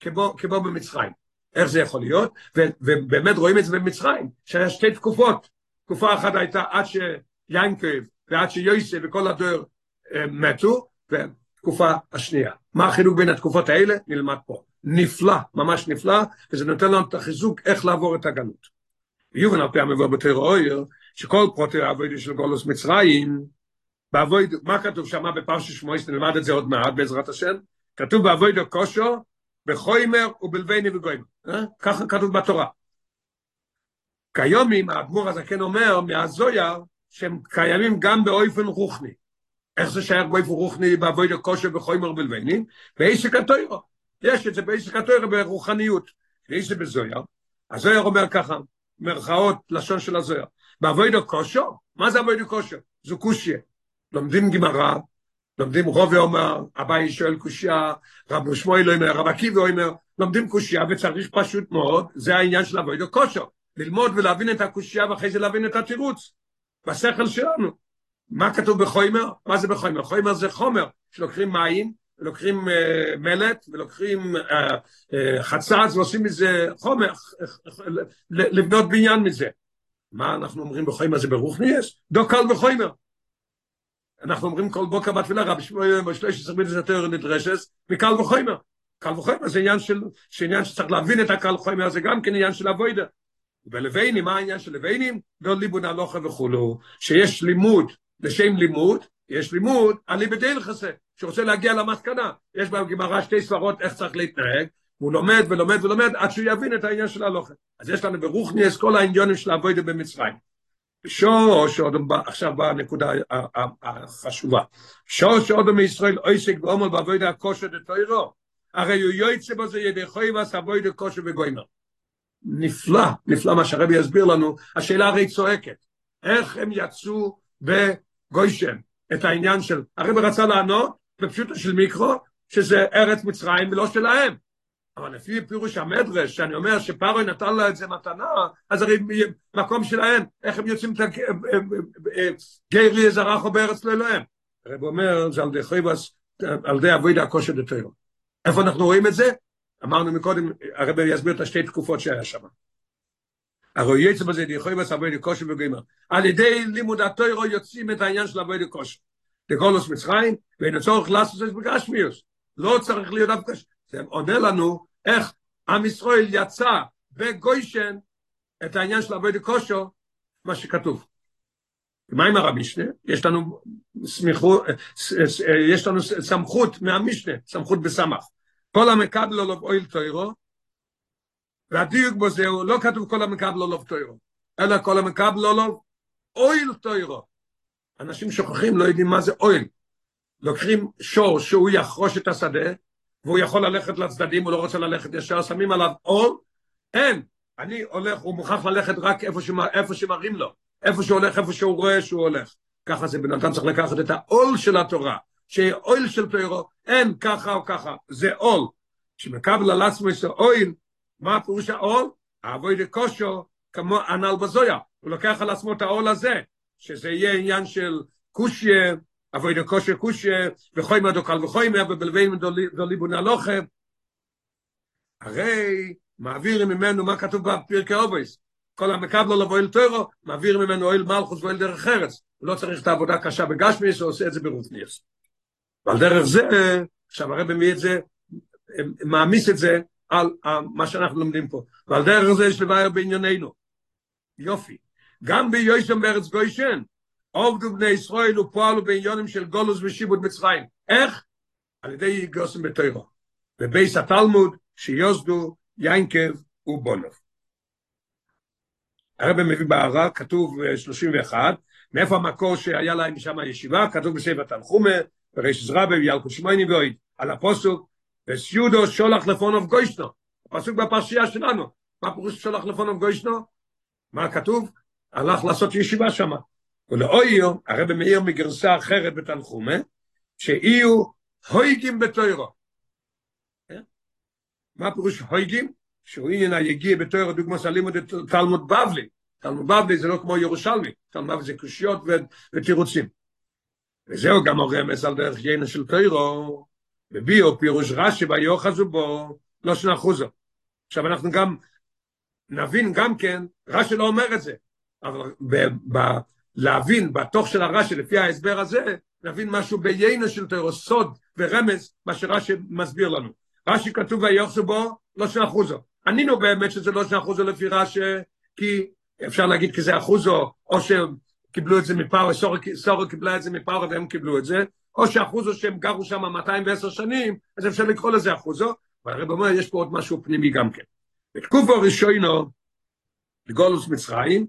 כמו, כמו במצרים. איך זה יכול להיות? ובאמת רואים את זה במצרים, שהיה שתי תקופות. תקופה אחת הייתה עד שיינקב ועד שיוסף וכל הדור מתו, ותקופה השנייה. מה החילוק בין התקופות האלה? נלמד פה. נפלא, ממש נפלא, וזה נותן לנו את החיזוק איך לעבור את הגלות. יובן על פי המבוא בתור אויר, שכל פרוטי העבודה של גולוס מצרים, בעבוד, מה כתוב שם בפרשת שמואס, נלמד את זה עוד מעט בעזרת השם, כתוב בעבודה קושו, בחוימר ובלבני וגוימר, אה? ככה כתוב בתורה. כיומים האדמו"ר הזקן אומר מהזויר שהם קיימים גם באופן רוחני. איך זה שייך באופן רוחני בעבוד כושר בחומר בלבנים? בעסק התוירו. יש את זה בעסק התוירו ברוחניות. ואיזה בזויר? הזויר אומר ככה, מרכאות, לשון של הזויר. בעבוד כושר? מה זה עבוד כושר? זו קושיה. לומדים גמרא, לומדים רובי אומר, אביי שואל קושיה, רב שמואל אומר, רב עקיבא אומר, לומדים קושיה וצריך פשוט מאוד, זה העניין של עבוד כושר. ללמוד ולהבין את הקושייה ואחרי זה להבין את התירוץ בשכל שלנו. מה כתוב בחומר? מה זה בחומר? חומר זה חומר שלוקחים מים, לוקחים uh, מלט ולוקחים uh, uh, חצץ ועושים מזה חומר, לבנות בניין מזה. מה אנחנו אומרים בחומר זה ברוך ניאס? דו קל בחומר. אנחנו אומרים כל בוקר בתפילה רבי שמואל בשלוש עשרה מידס יותר נדרשס מקל וחומר. קל וחומר זה עניין של, שעניין שצריך להבין את הקל וחומר זה גם כן עניין של אבוידה. ולביינים, מה העניין של לביינים? לא ליבון הלוכה וכולו, שיש לימוד לשם לימוד, יש לימוד על ליבדי הלכסה, שרוצה להגיע למסקנה. יש בגמרא שתי סברות איך צריך להתנהג, הוא לומד ולומד ולומד עד שהוא יבין את העניין של הלוכה. אז יש לנו ברוך ניאס כל העניונים של אבוידה במצרים. שור בא, עכשיו באה הנקודה החשובה. שור שאודם מישראל עסק ועומר בעבוד הכושר דתוירו, הרי הוא יועצה בזה ידי חוי ועשה עבוד הכושר וגוימר. נפלא, נפלא מה שהרבי יסביר לנו, השאלה הרי צועקת, איך הם יצאו בגוישם את העניין של, הרבי רצה לענות בפשוטו של מיקרו, שזה ארץ מצרים ולא שלהם. אבל לפי פירוש המדרש, שאני אומר שפרוי נתן לה את זה מתנה, אז הרי מקום שלהם, איך הם יוצאים את הגרי זרחו בארץ לאלוהים. הרב אומר, זה על די חייבס, על די אבוידה הכושר דתוירו. איפה אנחנו רואים את זה? אמרנו מקודם, הרב יסביר את השתי תקופות שהיה שם. הרי יצא בזה די חייבס אבוידה כושר וגמר. על ידי לימוד התוירו יוצאים את העניין של אבוידה כושר. דגולוס מצרים, ואין הצורך לעשות את זה בגשמיוס. לא צריך להיות דווקא, זה עונה לנו איך עם ישראל יצא בגוישן את העניין של עבודת כושו, מה שכתוב. מה עם הרב? יש לנו סמיכות, יש לנו סמכות מהמשנה, סמכות בסמך. כל המקבל עליו אויל תוירו, והדיוק בו זהו, לא כתוב כל המקבל עליו תוירו, אלא כל המקבל עליו אויל תוירו. אנשים שוכחים, לא יודעים מה זה אויל. לוקחים שור שהוא יחרוש את השדה, והוא יכול ללכת לצדדים, הוא לא רוצה ללכת ישר, שמים עליו עול, אין, אני הולך, הוא מוכרח ללכת רק איפה, שמ, איפה שמראים לו, איפה שהוא הולך, איפה שהוא רואה שהוא הולך. ככה זה בן אדם צריך לקחת את העול של התורה, עול של תוירו, אין ככה או ככה, זה עול. כשמקבל על עצמו את העול, מה פירוש העול? אבוי דקושו, כמו הנ"ל בזויה, הוא לוקח על עצמו את העול הזה, שזה יהיה עניין של קושיה, אבוי כושר כושר, וחוי מה דוקל וחוי מה, ובלבי דולי בונה לוחם. הרי מעביר ממנו מה כתוב בפרקי אובויס, כל המקבל לו לבוא אל תוירו, מעביר ממנו אוהל מלכוס ואוהל דרך ארץ. הוא לא צריך את העבודה קשה בגשמיס, הוא עושה את זה ברופניאס. ועל דרך זה, עכשיו הרב מביא את זה, מעמיס את זה על מה שאנחנו לומדים פה. ועל דרך זה יש לבעיה בענייננו. יופי. גם ביושם בארץ גוישן, עובדו בני ישראל ופועלו בעניונים של גולוס ושיבוד מצרים. איך? על ידי יגוסם בתוירו. בבייס התלמוד שיוסדו יינקב ובונוב. הרב מביא בערה, כתוב 31, מאיפה המקור שהיה להם שם הישיבה, כתוב בספר תנחומה, בריש זרבה וילקו שמייני ואוהד, על הפוסוק, וסיודו שולח לפונוב גוישנו, הפסוק בפרשייה שלנו, מה פירוש שולח לפונוב גוישנו? מה כתוב? הלך לעשות ישיבה שמה. ולאויר, הרב מאיר מגרסה אחרת בתנחומה, שיהיו הויגים בתוירו. מה פירוש הויגים? שהוא עניין היגיע בתוירו, דוגמא סלימו תלמוד בבלי. תלמוד בבלי זה לא כמו ירושלמי, תלמוד בבלי זה קושיות ותירוצים. וזהו גם הרמז על דרך יינה של תוירו, בביו פירוש רש"י ויוחזו בו, לא שנחוזו. עכשיו אנחנו גם נבין גם כן, רש"י לא אומר את זה, אבל להבין בתוך של הרש"י, לפי ההסבר הזה, להבין משהו ביינו של תוירו, סוד ורמז, מה שרש"י מסביר לנו. רש"י כתוב ויוחזו בו, לא שני אחוזו. ענינו באמת שזה לא שני אחוזו לפי רש"י, כי אפשר להגיד כי זה אחוזו, או שקיבלו את זה מפארו, סורו קיבלה את זה מפארו והם קיבלו את זה, או שאחוזו שהם גרו שם 210 שנים, אז אפשר לקרוא לזה אחוזו, והרב אומר, יש פה עוד משהו פנימי גם כן. בתקופו ראשונו, לגולוס מצרים,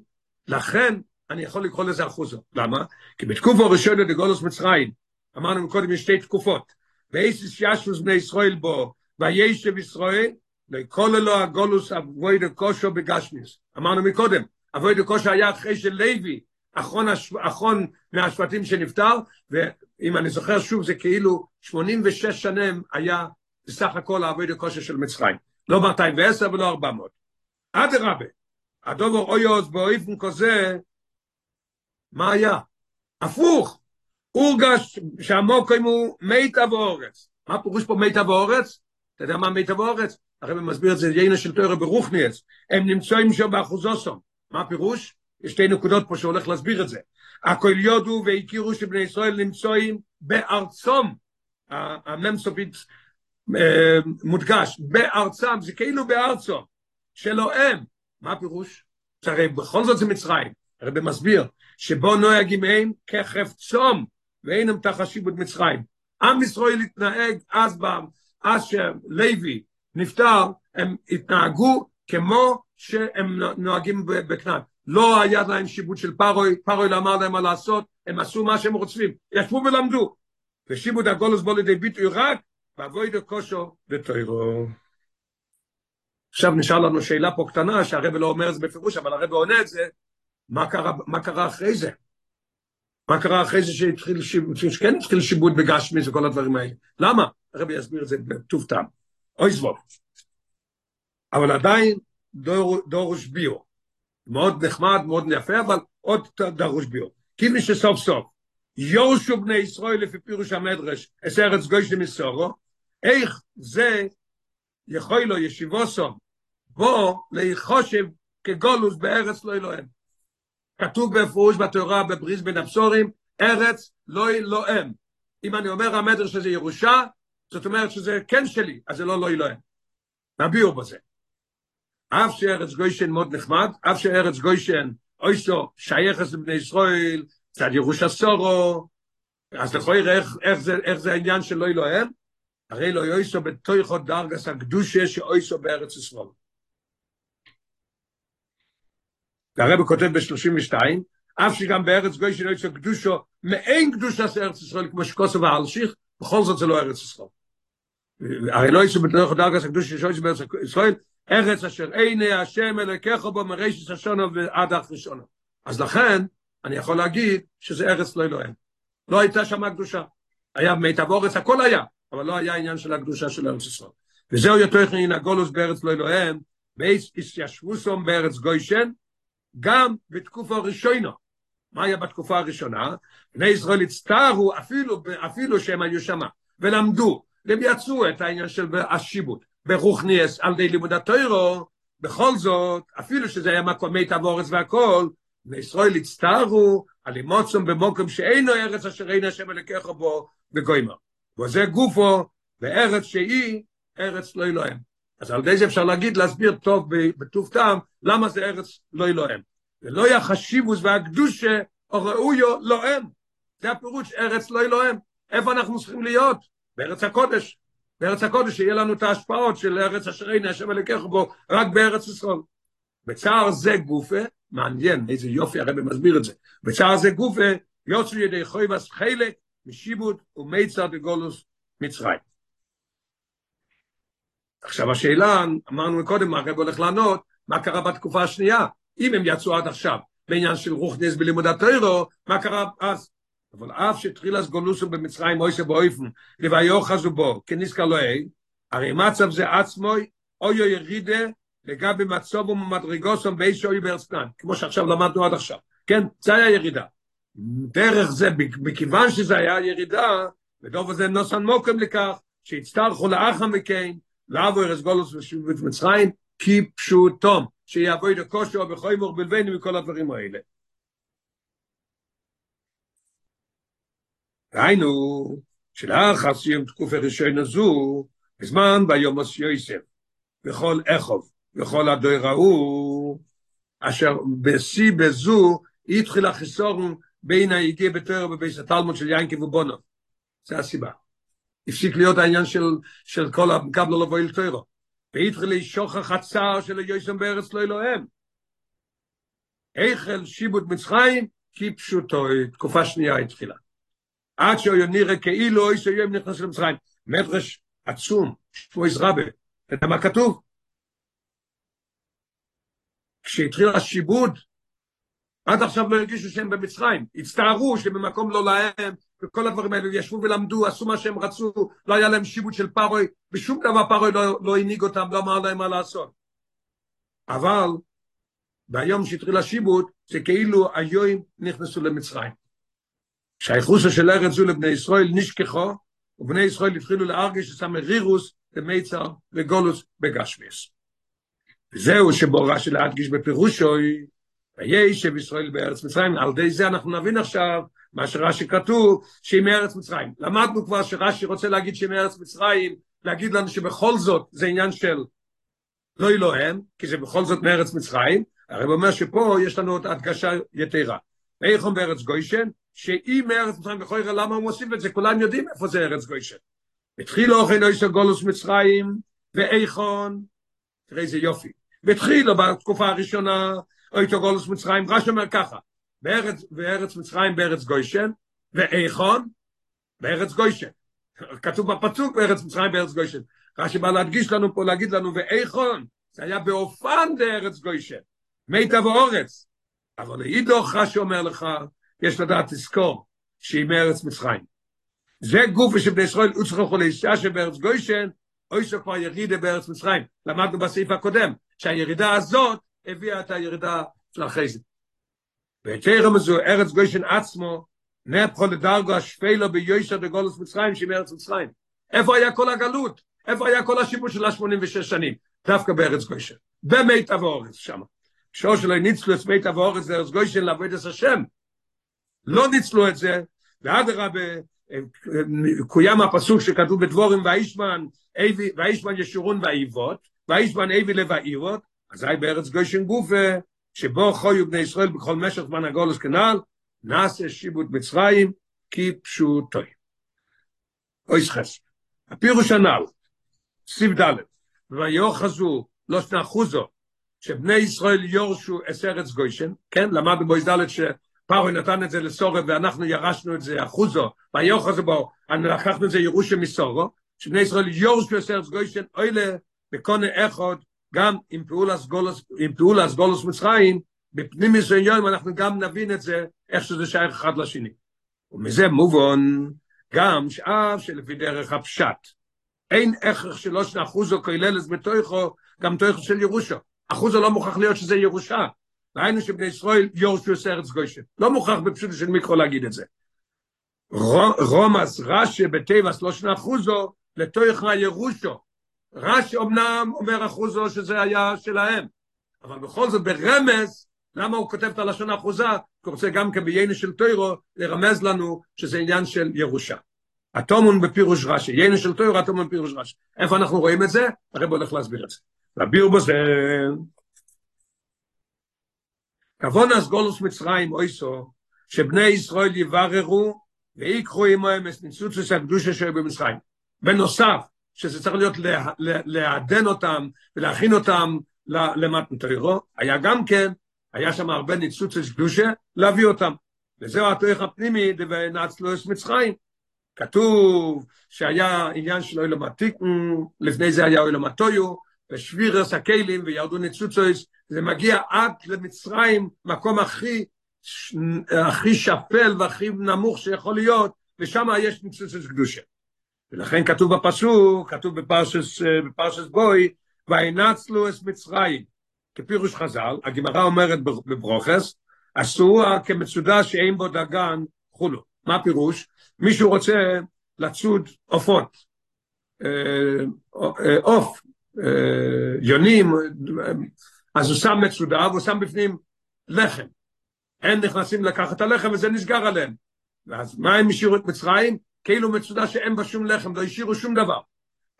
לכן אני יכול לקרוא לזה אחוזו. למה? כי בתקופו הראשונה לגולוס מצרים, אמרנו קודם יש שתי תקופות, ואיסיס ישוס בני ישראל בו, וישב ישראל, לכל אלו הגולוס אבוי דקושו בגשמיס. אמרנו מקודם, אבוי דקושו היה אחרי של לוי, אחרון, הש... אחרון מהשבטים שנפטר, ואם אני זוכר שוב, זה כאילו 86 שנים היה בסך הכל האבוי דקושו של מצרים. לא 210 ולא 400. אדרבה, הדובר אויוס באופן כזה, מה היה? הפוך, הורגש שהמוקרים הוא מיטה ואורץ. מה פירוש פה מיטה ואורץ? אתה יודע מה מיטה ואורץ? הרב מסביר את זה, יינה של תואר ברוכניאס. הם נמצאים שם באחוזוסום. מה הפירוש? יש שתי נקודות פה שהולך להסביר את זה. הכל יודו והכירו שבני ישראל נמצאים בארצום. המם סופית מודגש, בארצם, זה כאילו בארצו, שלא הם. מה הפירוש? שהרי בכל זאת זה מצרים. הרב מסביר, שבו נוהגים הם כחפצום, ואין הם תחשיבות מצרים. עם ישראל התנהג אז, אז שלוי נפטר, הם התנהגו כמו שהם נוהגים בכנען. לא היה להם שיבוט של פרוי, פרוי לא אמר להם מה לעשות, הם עשו מה שהם רוצים, ישבו ולמדו. ושיבוט הגולוס בו לידי ביטוי רק ואבוי דו קושו ותוירו. עכשיו נשאר לנו שאלה פה קטנה, שהרבא לא אומר את זה בפירוש, אבל הרבא עונה את זה, מה קרה, מה קרה אחרי זה? מה קרה אחרי זה שהתחיל שיבוט, שכן התחיל שיבוט בגשמיס וכל הדברים האלה? למה? הרבא יסביר את זה בטוב טעם. אוי זבוב. אבל עדיין דור, דורוש ביו. מאוד נחמד, מאוד יפה, אבל עוד דרוש ביו. כיוון שסוף סוף יורשו בני ישראל לפי פירוש המדרש, את ארץ גוי של מסורו, איך זה יכול לו ישיבו סום, בו להיחושב כגולוס בארץ לא אלוהם. כתוב בפירוש בתורה בבריז בין הבשורים, ארץ לא אלוהם. אם אני אומר המדרש שזה ירושה, זאת אומרת שזה כן שלי, אז זה לא לא אלוהם. נביאו בזה. אף שארץ גוישן מאוד נחמד, אף שארץ גוישן אויסו שייכת לבני ישראל, צד סורו, אז יכול לראה איך, איך, זה, איך זה העניין של לא אלוהם? הרי לא יויסו בתויכו דרגס הקדושה שאויסו בארץ ישראל. והרבא כותב ב-32, אף שגם בארץ גוי שלא יצא קדושו, מאין קדושה של ארץ ישראל, כמו שקוסו והלשיך, בכל זאת זה לא ארץ ישראל. הרי לא יצא בתוך דרגס הקדושה של בארץ ישראל, ארץ אשר עיני השם אלוקיך בו מרישס השונו ועד אך ראשונו. אז לכן, אני יכול להגיד שזה ארץ לא אלוהים. לא הייתה שם קדושה. היה מיטב אורץ, הכל היה, אבל לא היה עניין של הקדושה של ארץ ישראל. וזהו יותר מן הגולוס בארץ לא אלוהים, בייס ישבוסום בארץ גוישן, גם בתקופה הראשונה. מה היה בתקופה הראשונה? בני ישראל הצטערו אפילו, אפילו שהם היו שמה, ולמדו, והם יצאו את העניין של השיבוט. ברוכניאס על די לימוד התוירו, בכל זאת, אפילו שזה היה מקום מיטב אורץ והכל, בני ישראל הצטערו על אימוצום במוקם שאינו ארץ אשר אין השם אלוקיך בו בגוימר. וזה גופו בארץ שהיא ארץ לא אלוהם. אז על ידי זה אפשר להגיד, להסביר טוב בטוב טעם, למה זה ארץ לא אלוהם. ולא היה חשיבוס והקדושה או ראויו לא הם. זה הפירוש ארץ לא אלוהם. איפה אנחנו צריכים להיות? בארץ הקודש. בארץ הקודש שיהיה לנו את ההשפעות של ארץ אשר אין השם אלוקיך בו רק בארץ ישראל. בצער זה גופה, מעניין איזה יופי הרבי מסביר את זה, בצער זה גופה יוצאו ידי חויבס חלק משיבוט ומיצר דגולוס מצרים. עכשיו השאלה, אמרנו קודם, הרב הולך לענות, מה קרה בתקופה השנייה? אם הם יצאו עד עכשיו בעניין של רוחנס בלימוד התוירו, מה קרה אז? אבל אף שהתחיל אז גולוסו במצרים מוישה באויפן, חזו בו, כניסקה לא אי, הרי מצב זה עצמוי, אוי אוי ירידה, לגבי מצובו ומדרגוסו באיש אוי ברסנן, כמו שעכשיו למדנו עד עכשיו. כן, זה היה ירידה. דרך זה, מכיוון שזה היה ירידה, ודוב הזה נוסן מוקם לכך, שהצטרכו לאחר מכן, לעבור ארז גולוס ומצרים, כי פשוטום, שיעבוד הכושר בחוימור בלבנו מכל הדברים האלה. היינו, שלאחר סיום תקופה ראשונה זו, בזמן ביומוס יוסף, בכל אחוב, בכל הדויר ההוא, אשר בשיא בזו, התחיל החיסורן בין ההגיע בתויר ובייס התלמוד של ינקי ובונו. זה הסיבה. הפסיק להיות העניין של, של כל המקבלו לבוא אל תוירו. והתחיל לשוך החצר של היוסם בארץ לא אלוהם. איכל שיבוט מצרים, כי פשוטו, תקופה שנייה התחילה. עד שהוא נראה כאילו אוי שיום נכנס למצרים. מדרש עצום, שפויס רבה. אתה יודע מה כתוב? כשהתחיל השיבוד, עד עכשיו לא הרגישו שהם במצרים, הצטערו שבמקום לא להם, וכל הדברים האלה, ישבו ולמדו, עשו מה שהם רצו, לא היה להם שיבוד של פרוי, ושום דבר פרוי לא, לא הנהיג אותם, לא אמר להם מה לעשות. אבל ביום שהתחיל השיבוד, זה כאילו היום נכנסו למצרים. שהייחוסו של ארץ זו לבני ישראל נשכחו, ובני ישראל התחילו להרגיש את המרירוס למיצר וגולוס בגשמיס. וזהו שבו רש"י להדגיש בפירושוי, וישב ישראל בארץ מצרים, על ידי זה אנחנו נבין עכשיו מה שרש"י כתוב, שהיא מארץ מצרים. למדנו כבר שרש"י רוצה להגיד שהיא מארץ מצרים, להגיד לנו שבכל זאת זה עניין של לא אלוהם, כי זה בכל זאת מארץ מצרים, הרי הוא אומר שפה יש לנו עוד הדגשה יתרה. ואיכון בארץ גוישן, שאם מארץ מצרים בכל יראה, למה הוא מוסיף את זה? כולם יודעים איפה זה ארץ גוישן. התחיל אוכל לא יש גולוס מצרים, ואיכון, תראה איזה יופי. והתחילו בתקופה הראשונה, אוי תגולוס מצרים, רש"י אומר ככה, בארץ, בארץ מצרים, בארץ גוישן, ואיכון, בארץ גוישן. כתוב בפצוק בארץ מצרים, בארץ גוישן. רש"י בא להדגיש לנו פה, להגיד לנו, ואיכון, זה היה באופן בארץ גוישן, מיטה ואורץ. אבל אידוך רש"י אומר לך, יש לדעת לזכור, שהיא מארץ מצרים. זה גוף שבני ישראל הוצרכו לאישה שבארץ גוישן, אוי שכבר ירידה בארץ מצרים. למדנו בסעיף הקודם, שהירידה הזאת הביאה את הירידה של אחרי זה. ותרם הזו, ארץ גוישן עצמו, נפחו לדרגו השפלו ביושר דגולוס מצרים, שהיא מארץ מצרים. איפה היה כל הגלות? איפה היה כל השיבוש של ה-86 שנים? דווקא בארץ גוישן. במיטה ואורץ שם. שור שלא ניצלו את מיטה ואורץ לארץ גוישן לעבוד את השם. לא ניצלו את זה, ואדרבה, קוים הפסוק שכתוב בדבורים והאישמן, והאישמן ישורון והאיבות, והאישמן איבי לבאירות, אזי בארץ גוישן גופה, שבו חיו בני ישראל בכל משך זמן הגולוס כנעל, נעשה שיבוט מצרים כפשוטוי. אוי סחס. הפירוש הנ"ל, סיב ד' ויוחזו לא שנה חוזו, שבני ישראל יורשו את ארץ גוישן, כן, למדנו בו ד' שפרוי נתן את זה לסורב ואנחנו ירשנו את זה אחוזו, ויוחזו בו, לקחנו את זה ירושה מסורו, שבני ישראל יורשו את ארץ גוישן, אוילה בקונה אחד, גם עם פעולת גולוס, עם פעולת גולוס מצרים, בפנים מסוים אנחנו גם נבין את זה, איך שזה שייך אחד לשני. ומזה מובן גם שאף שלפי דרך הפשט, אין הכרח שלא שנה אחוזו כוללת בתוכו, גם תוכו של ירושו. אחוזו לא מוכרח להיות שזה ירושה. ראינו שבני ישראל יורשו את ארץ גוישה. לא מוכרח בפשוט של מיקרו להגיד את זה. רומס רש"י בטבעס לא שנה אחוזו, לתוכו הירושו. רש"י אמנם אומר אחוזו שזה היה שלהם, אבל בכל זאת ברמז, למה הוא כותב את הלשון האחוזה? כי הוא רוצה גם כבייני של טוירו לרמז לנו שזה עניין של ירושה. התומון בפירוש רש"י, ייני של טוירו, התומון בפירוש רש"י. איפה אנחנו רואים את זה? הרב הולך להסביר את זה. רביר בזה, כבון אז גולוס מצרים אויסו, שבני ישראל יבררו ויקחו עמהם את ניצוצוס הקדושה שהיו במצרים. בנוסף, שזה צריך להיות לעדן אותם ולהכין אותם למתנתרו, היה גם כן, היה שם הרבה ניצוצוס קדושה, להביא אותם. וזהו התויך הפנימי, את מצרים. כתוב שהיה עניין של אוילום עתיקן, לפני זה היה אוילום הטויו, ושבירס הכלים וירדו ניצוצויס, זה מגיע עד למצרים, מקום הכי, הכי שפל והכי נמוך שיכול להיות, ושם יש ניצוצויס קדושה. ולכן כתוב בפסוק, כתוב בפרשס, בפרשס בוי, וינצלו את מצרים. כפירוש חז"ל, הגמרא אומרת בברוכס, אסורה כמצודה שאין בו דגן חולו. מה הפירוש? מישהו רוצה לצוד עופות, עוף, יונים, אז הוא שם מצודה והוא שם בפנים לחם. הם נכנסים לקחת את הלחם וזה נסגר עליהם. ואז מה הם השאירו את מצרים? כאילו מצודה שאין בה שום לחם, לא השאירו שום דבר.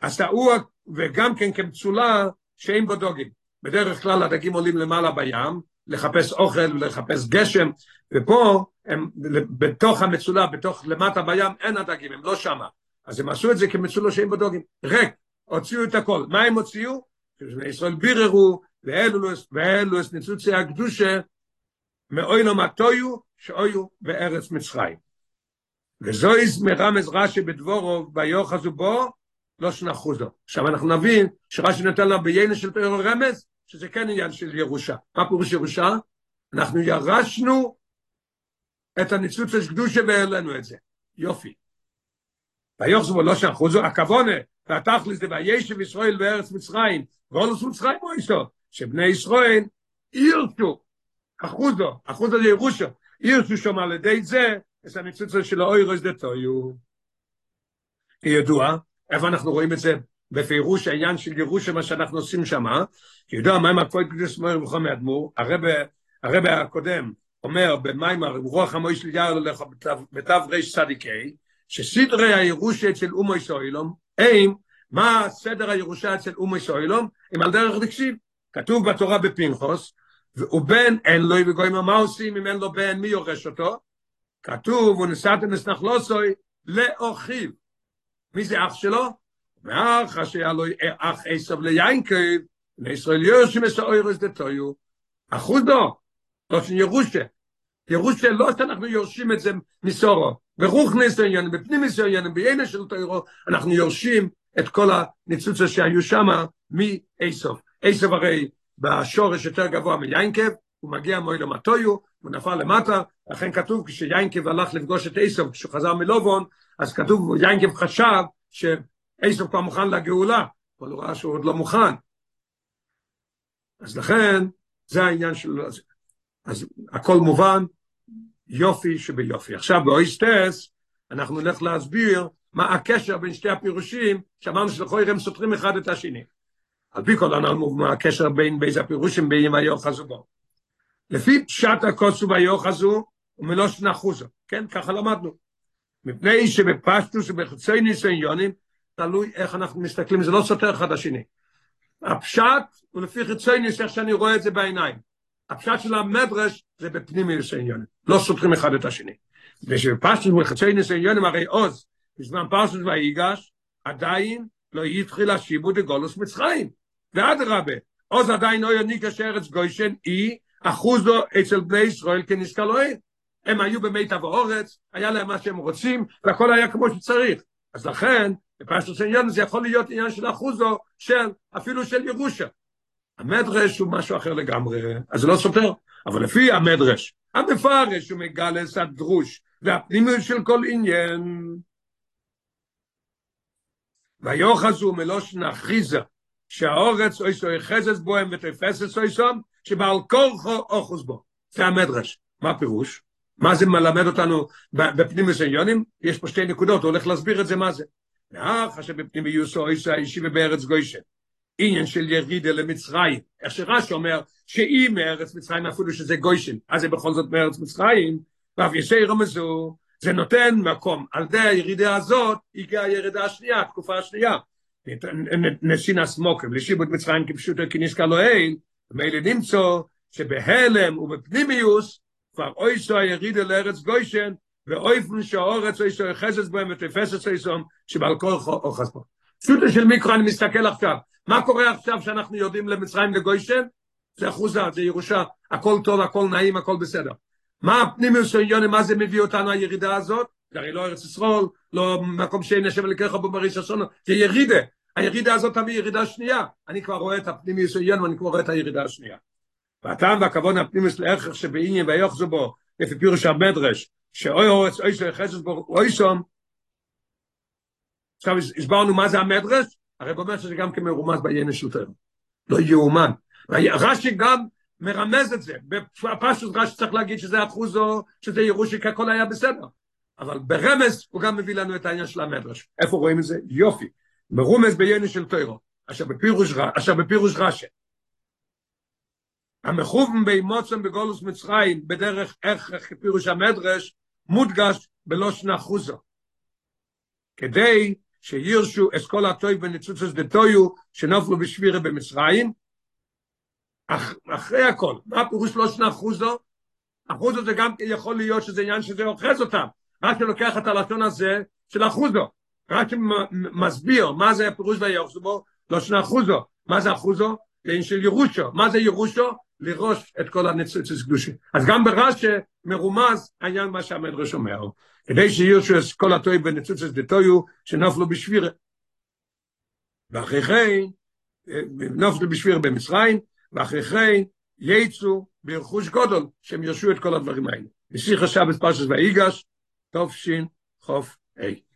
אז טעו, וגם כן כמצולה שאין בו דוגים. בדרך כלל הדגים עולים למעלה בים, לחפש אוכל ולחפש גשם, ופה הם בתוך המצולה, בתוך למטה בים, אין הדגים, הם לא שמה. אז הם עשו את זה כמצולה שאין בו דוגים. ריק, הוציאו את הכל. מה הם הוציאו? שבני ישראל ביררו, ואלו את ניצוצי הקדושה, מאוי מטויו, שאויו בארץ מצרים. וזויז מרמז רש"י בדבורו, ויוחזו בו, לא שנחוזו. עכשיו אנחנו נבין שרש"י נותן לה ביינה של תוירו רמז, שזה כן עניין של ירושה. מה פירוש ירושה? אנחנו ירשנו את הניצוץ של קדושה את זה. יופי. ויוחזו בו לא שנחוזו, הכוונה, והתכלס זה וישב ישראל בארץ מצרים, ואולוס מצרים הוא איסו, שבני ישראל ירשו, אחוזו, אחוזו זה ירושו, ירשו שם על ידי זה, את הניצוצה של האוירוס דתויו. כידוע, איפה אנחנו רואים את זה? בפירוש העניין של ירושה, מה שאנחנו עושים שם, כידוע, מה עם הכוי קדוש מויר וחומי אדמו"ר, הרב הקודם אומר במיימר, רוח המויש ליאר לך בתו צדיקי, שסדרי הירושה אצל אומו ישראלום, הם, מה סדר הירושה אצל אומו ישראלום, הם על דרך דקשיב. כתוב בתורה בפנחוס, ובן אין לו וגויים מה עושים אם אין לו בן מי יורש אותו? כתוב, ונשאתם נסנחלוסוי לאוכיב. מי זה אח שלו? ואח שהיה לו אח עשב ליינקב, בני ישראל יורשים את האוירס דתויו. אחוזו, לא של ירושה. ירושה לא שאנחנו יורשים את זה מסורו, ברוך ניסיון, בפנים ניסיון, בעיני של תוירו, אנחנו יורשים את כל הניצוצה שהיו שם מאיסוף. איסוף הרי בשורש יותר גבוה מיינקב, הוא מגיע מוי למטויו, הוא נפל למטה, לכן כתוב כשיינקב הלך לפגוש את איסוף, כשהוא חזר מלובון, אז כתוב, יינקב חשב שאיסוף כבר מוכן לגאולה, אבל הוא ראה שהוא עוד לא מוכן. אז לכן, זה העניין של... אז הכל מובן, יופי שביופי. עכשיו באויסטס, אנחנו נלך להסביר מה הקשר בין שתי הפירושים, שאמרנו שלכוי הם סותרים אחד את השני. על פי כל הנלמוד, מה הקשר בין באיזה הפירושים בין היוחזו בו. לפי פשט הקוצו והיוחזו, הוא מלושן אחוזו, כן? ככה למדנו. מפני שבפשטוס ובחצי ניסיונים, תלוי איך אנחנו מסתכלים, זה לא סותר אחד השני. הפשט הוא לפי חיצי ניס, איך שאני רואה את זה בעיניים. הפשט של המדרש זה בפנים ניסיונים, לא סותרים אחד את השני. ושבפשטוס ובחצי ניסיונים, הרי עוז, בזמן פרסוס והיגש, עדיין לא התחיל השיבוד לגולוס מצרים. ואדרבה, עוז עדיין לא יוניקה שארץ גוישן, אי אחוזו אצל בני ישראל כנזכלוהן. הם היו במיטב האורץ, היה להם מה שהם רוצים, והכל היה כמו שצריך. אז לכן, בפרשת עניין זה יכול להיות עניין של אחוזו של, אפילו של ירושה. המדרש הוא משהו אחר לגמרי, אז זה לא סותר, אבל לפי המדרש, המפרש הוא מגלס הדרוש, והפנימיות של כל עניין. ויוחזו מלושן אחיזה, שהאורץ אוי סוי חזס בוהם ותפסס אוי סום, שבעל כורחו אוחוז בו. זה המדרש. מה הפירוש? מה זה מלמד אותנו בפנים מסעניונים? יש פה שתי נקודות, הוא הולך להסביר את זה מה זה. ואח אשר בפנים יוסו אויסו האישי ובארץ גוישן. עניין של ירידה למצרים. איך שרש"י אומר, שאם מארץ מצרים אפילו שזה גוישן, אז זה בכל זאת מארץ מצרים, ואף ישי רמזו, זה נותן מקום. על ידי הירידה הזאת, הגיעה הירידה השנייה, התקופה השנייה. נסין הסמוקם, לשיבות מצרים כפשוטו כניסקה לא אין, ומילא נמצוא שבהלם ובפנימיוס, כבר אויסו הירידה לארץ גוישן, ואויפן שהאורץ אויסו יחסס בהם ותפסס אויסום, שבעל כל אוחס בו. פשוטו של מיקרו אני מסתכל עכשיו, מה קורה עכשיו שאנחנו יודעים למצרים לגוישן? זה אחוזה, זה ירושה, הכל טוב, הכל נעים, הכל בסדר. מה הפנימיוס העניון, מה זה מביא אותנו הירידה הזאת? זה הרי לא ארץ ישראל, לא מקום שאין השם בו בריש השונו, זה ירידה. הירידה הזאת תביא ירידה שנייה. אני כבר רואה את הפנימיוס העניון ואני כבר רואה את הירידה השנייה. והטעם והכבוד הפנימיוס לערך שבעניין ויוחזו בו, לפי פירוש המדרש, שאוי אורץ אוי שחסס בו אוי שום, עכשיו הסברנו מה זה המדרש, הרי אומר שזה גם כמרומז בעניין של לא יאומן. רש"י גם מרמז את זה, בפשוט רש"י צריך להגיד שזה אחוזו, שזה ירושי, הכל היה בסדר. אבל ברמז הוא גם מביא לנו את העניין של המדרש. איפה רואים את זה? יופי. מרומז בעניין של תוירו, אשר בפירוש, בפירוש רש"י. המכוון באימוצם בגולוס מצרים, בדרך איך פירוש המדרש, מודגש בלושן אחוזו. כדי שירשו אסכול הטוי וניצוצס דטויו שנופלו בשבירה במצרים, אח, אחרי הכל, מה הפירוש לא שנה אחוזו? אחוזו זה גם יכול להיות שזה עניין שזה אוחז אותם, רק שלוקח את הלשון הזה של אחוזו, רק מסביר מה זה הפירוש ויוחזו בו, לא שנה אחוזו, מה זה אחוזו? זה של ירושו, מה זה ירושו? לראש את כל הניצוצס קדושים. אז גם ברש"י מרומז העניין מה שהמדרש אומר, כדי שירשו את כל הטוי בניצוצס דטויו שנופלו בשבירה. ואחרי כן, נופלו בשבירה במצרים, ואחרי כן יצאו ברכוש גודל שהם ירשו את כל הדברים האלה. נסיך השבת פרשת ויגש, תופשין חוף ה'.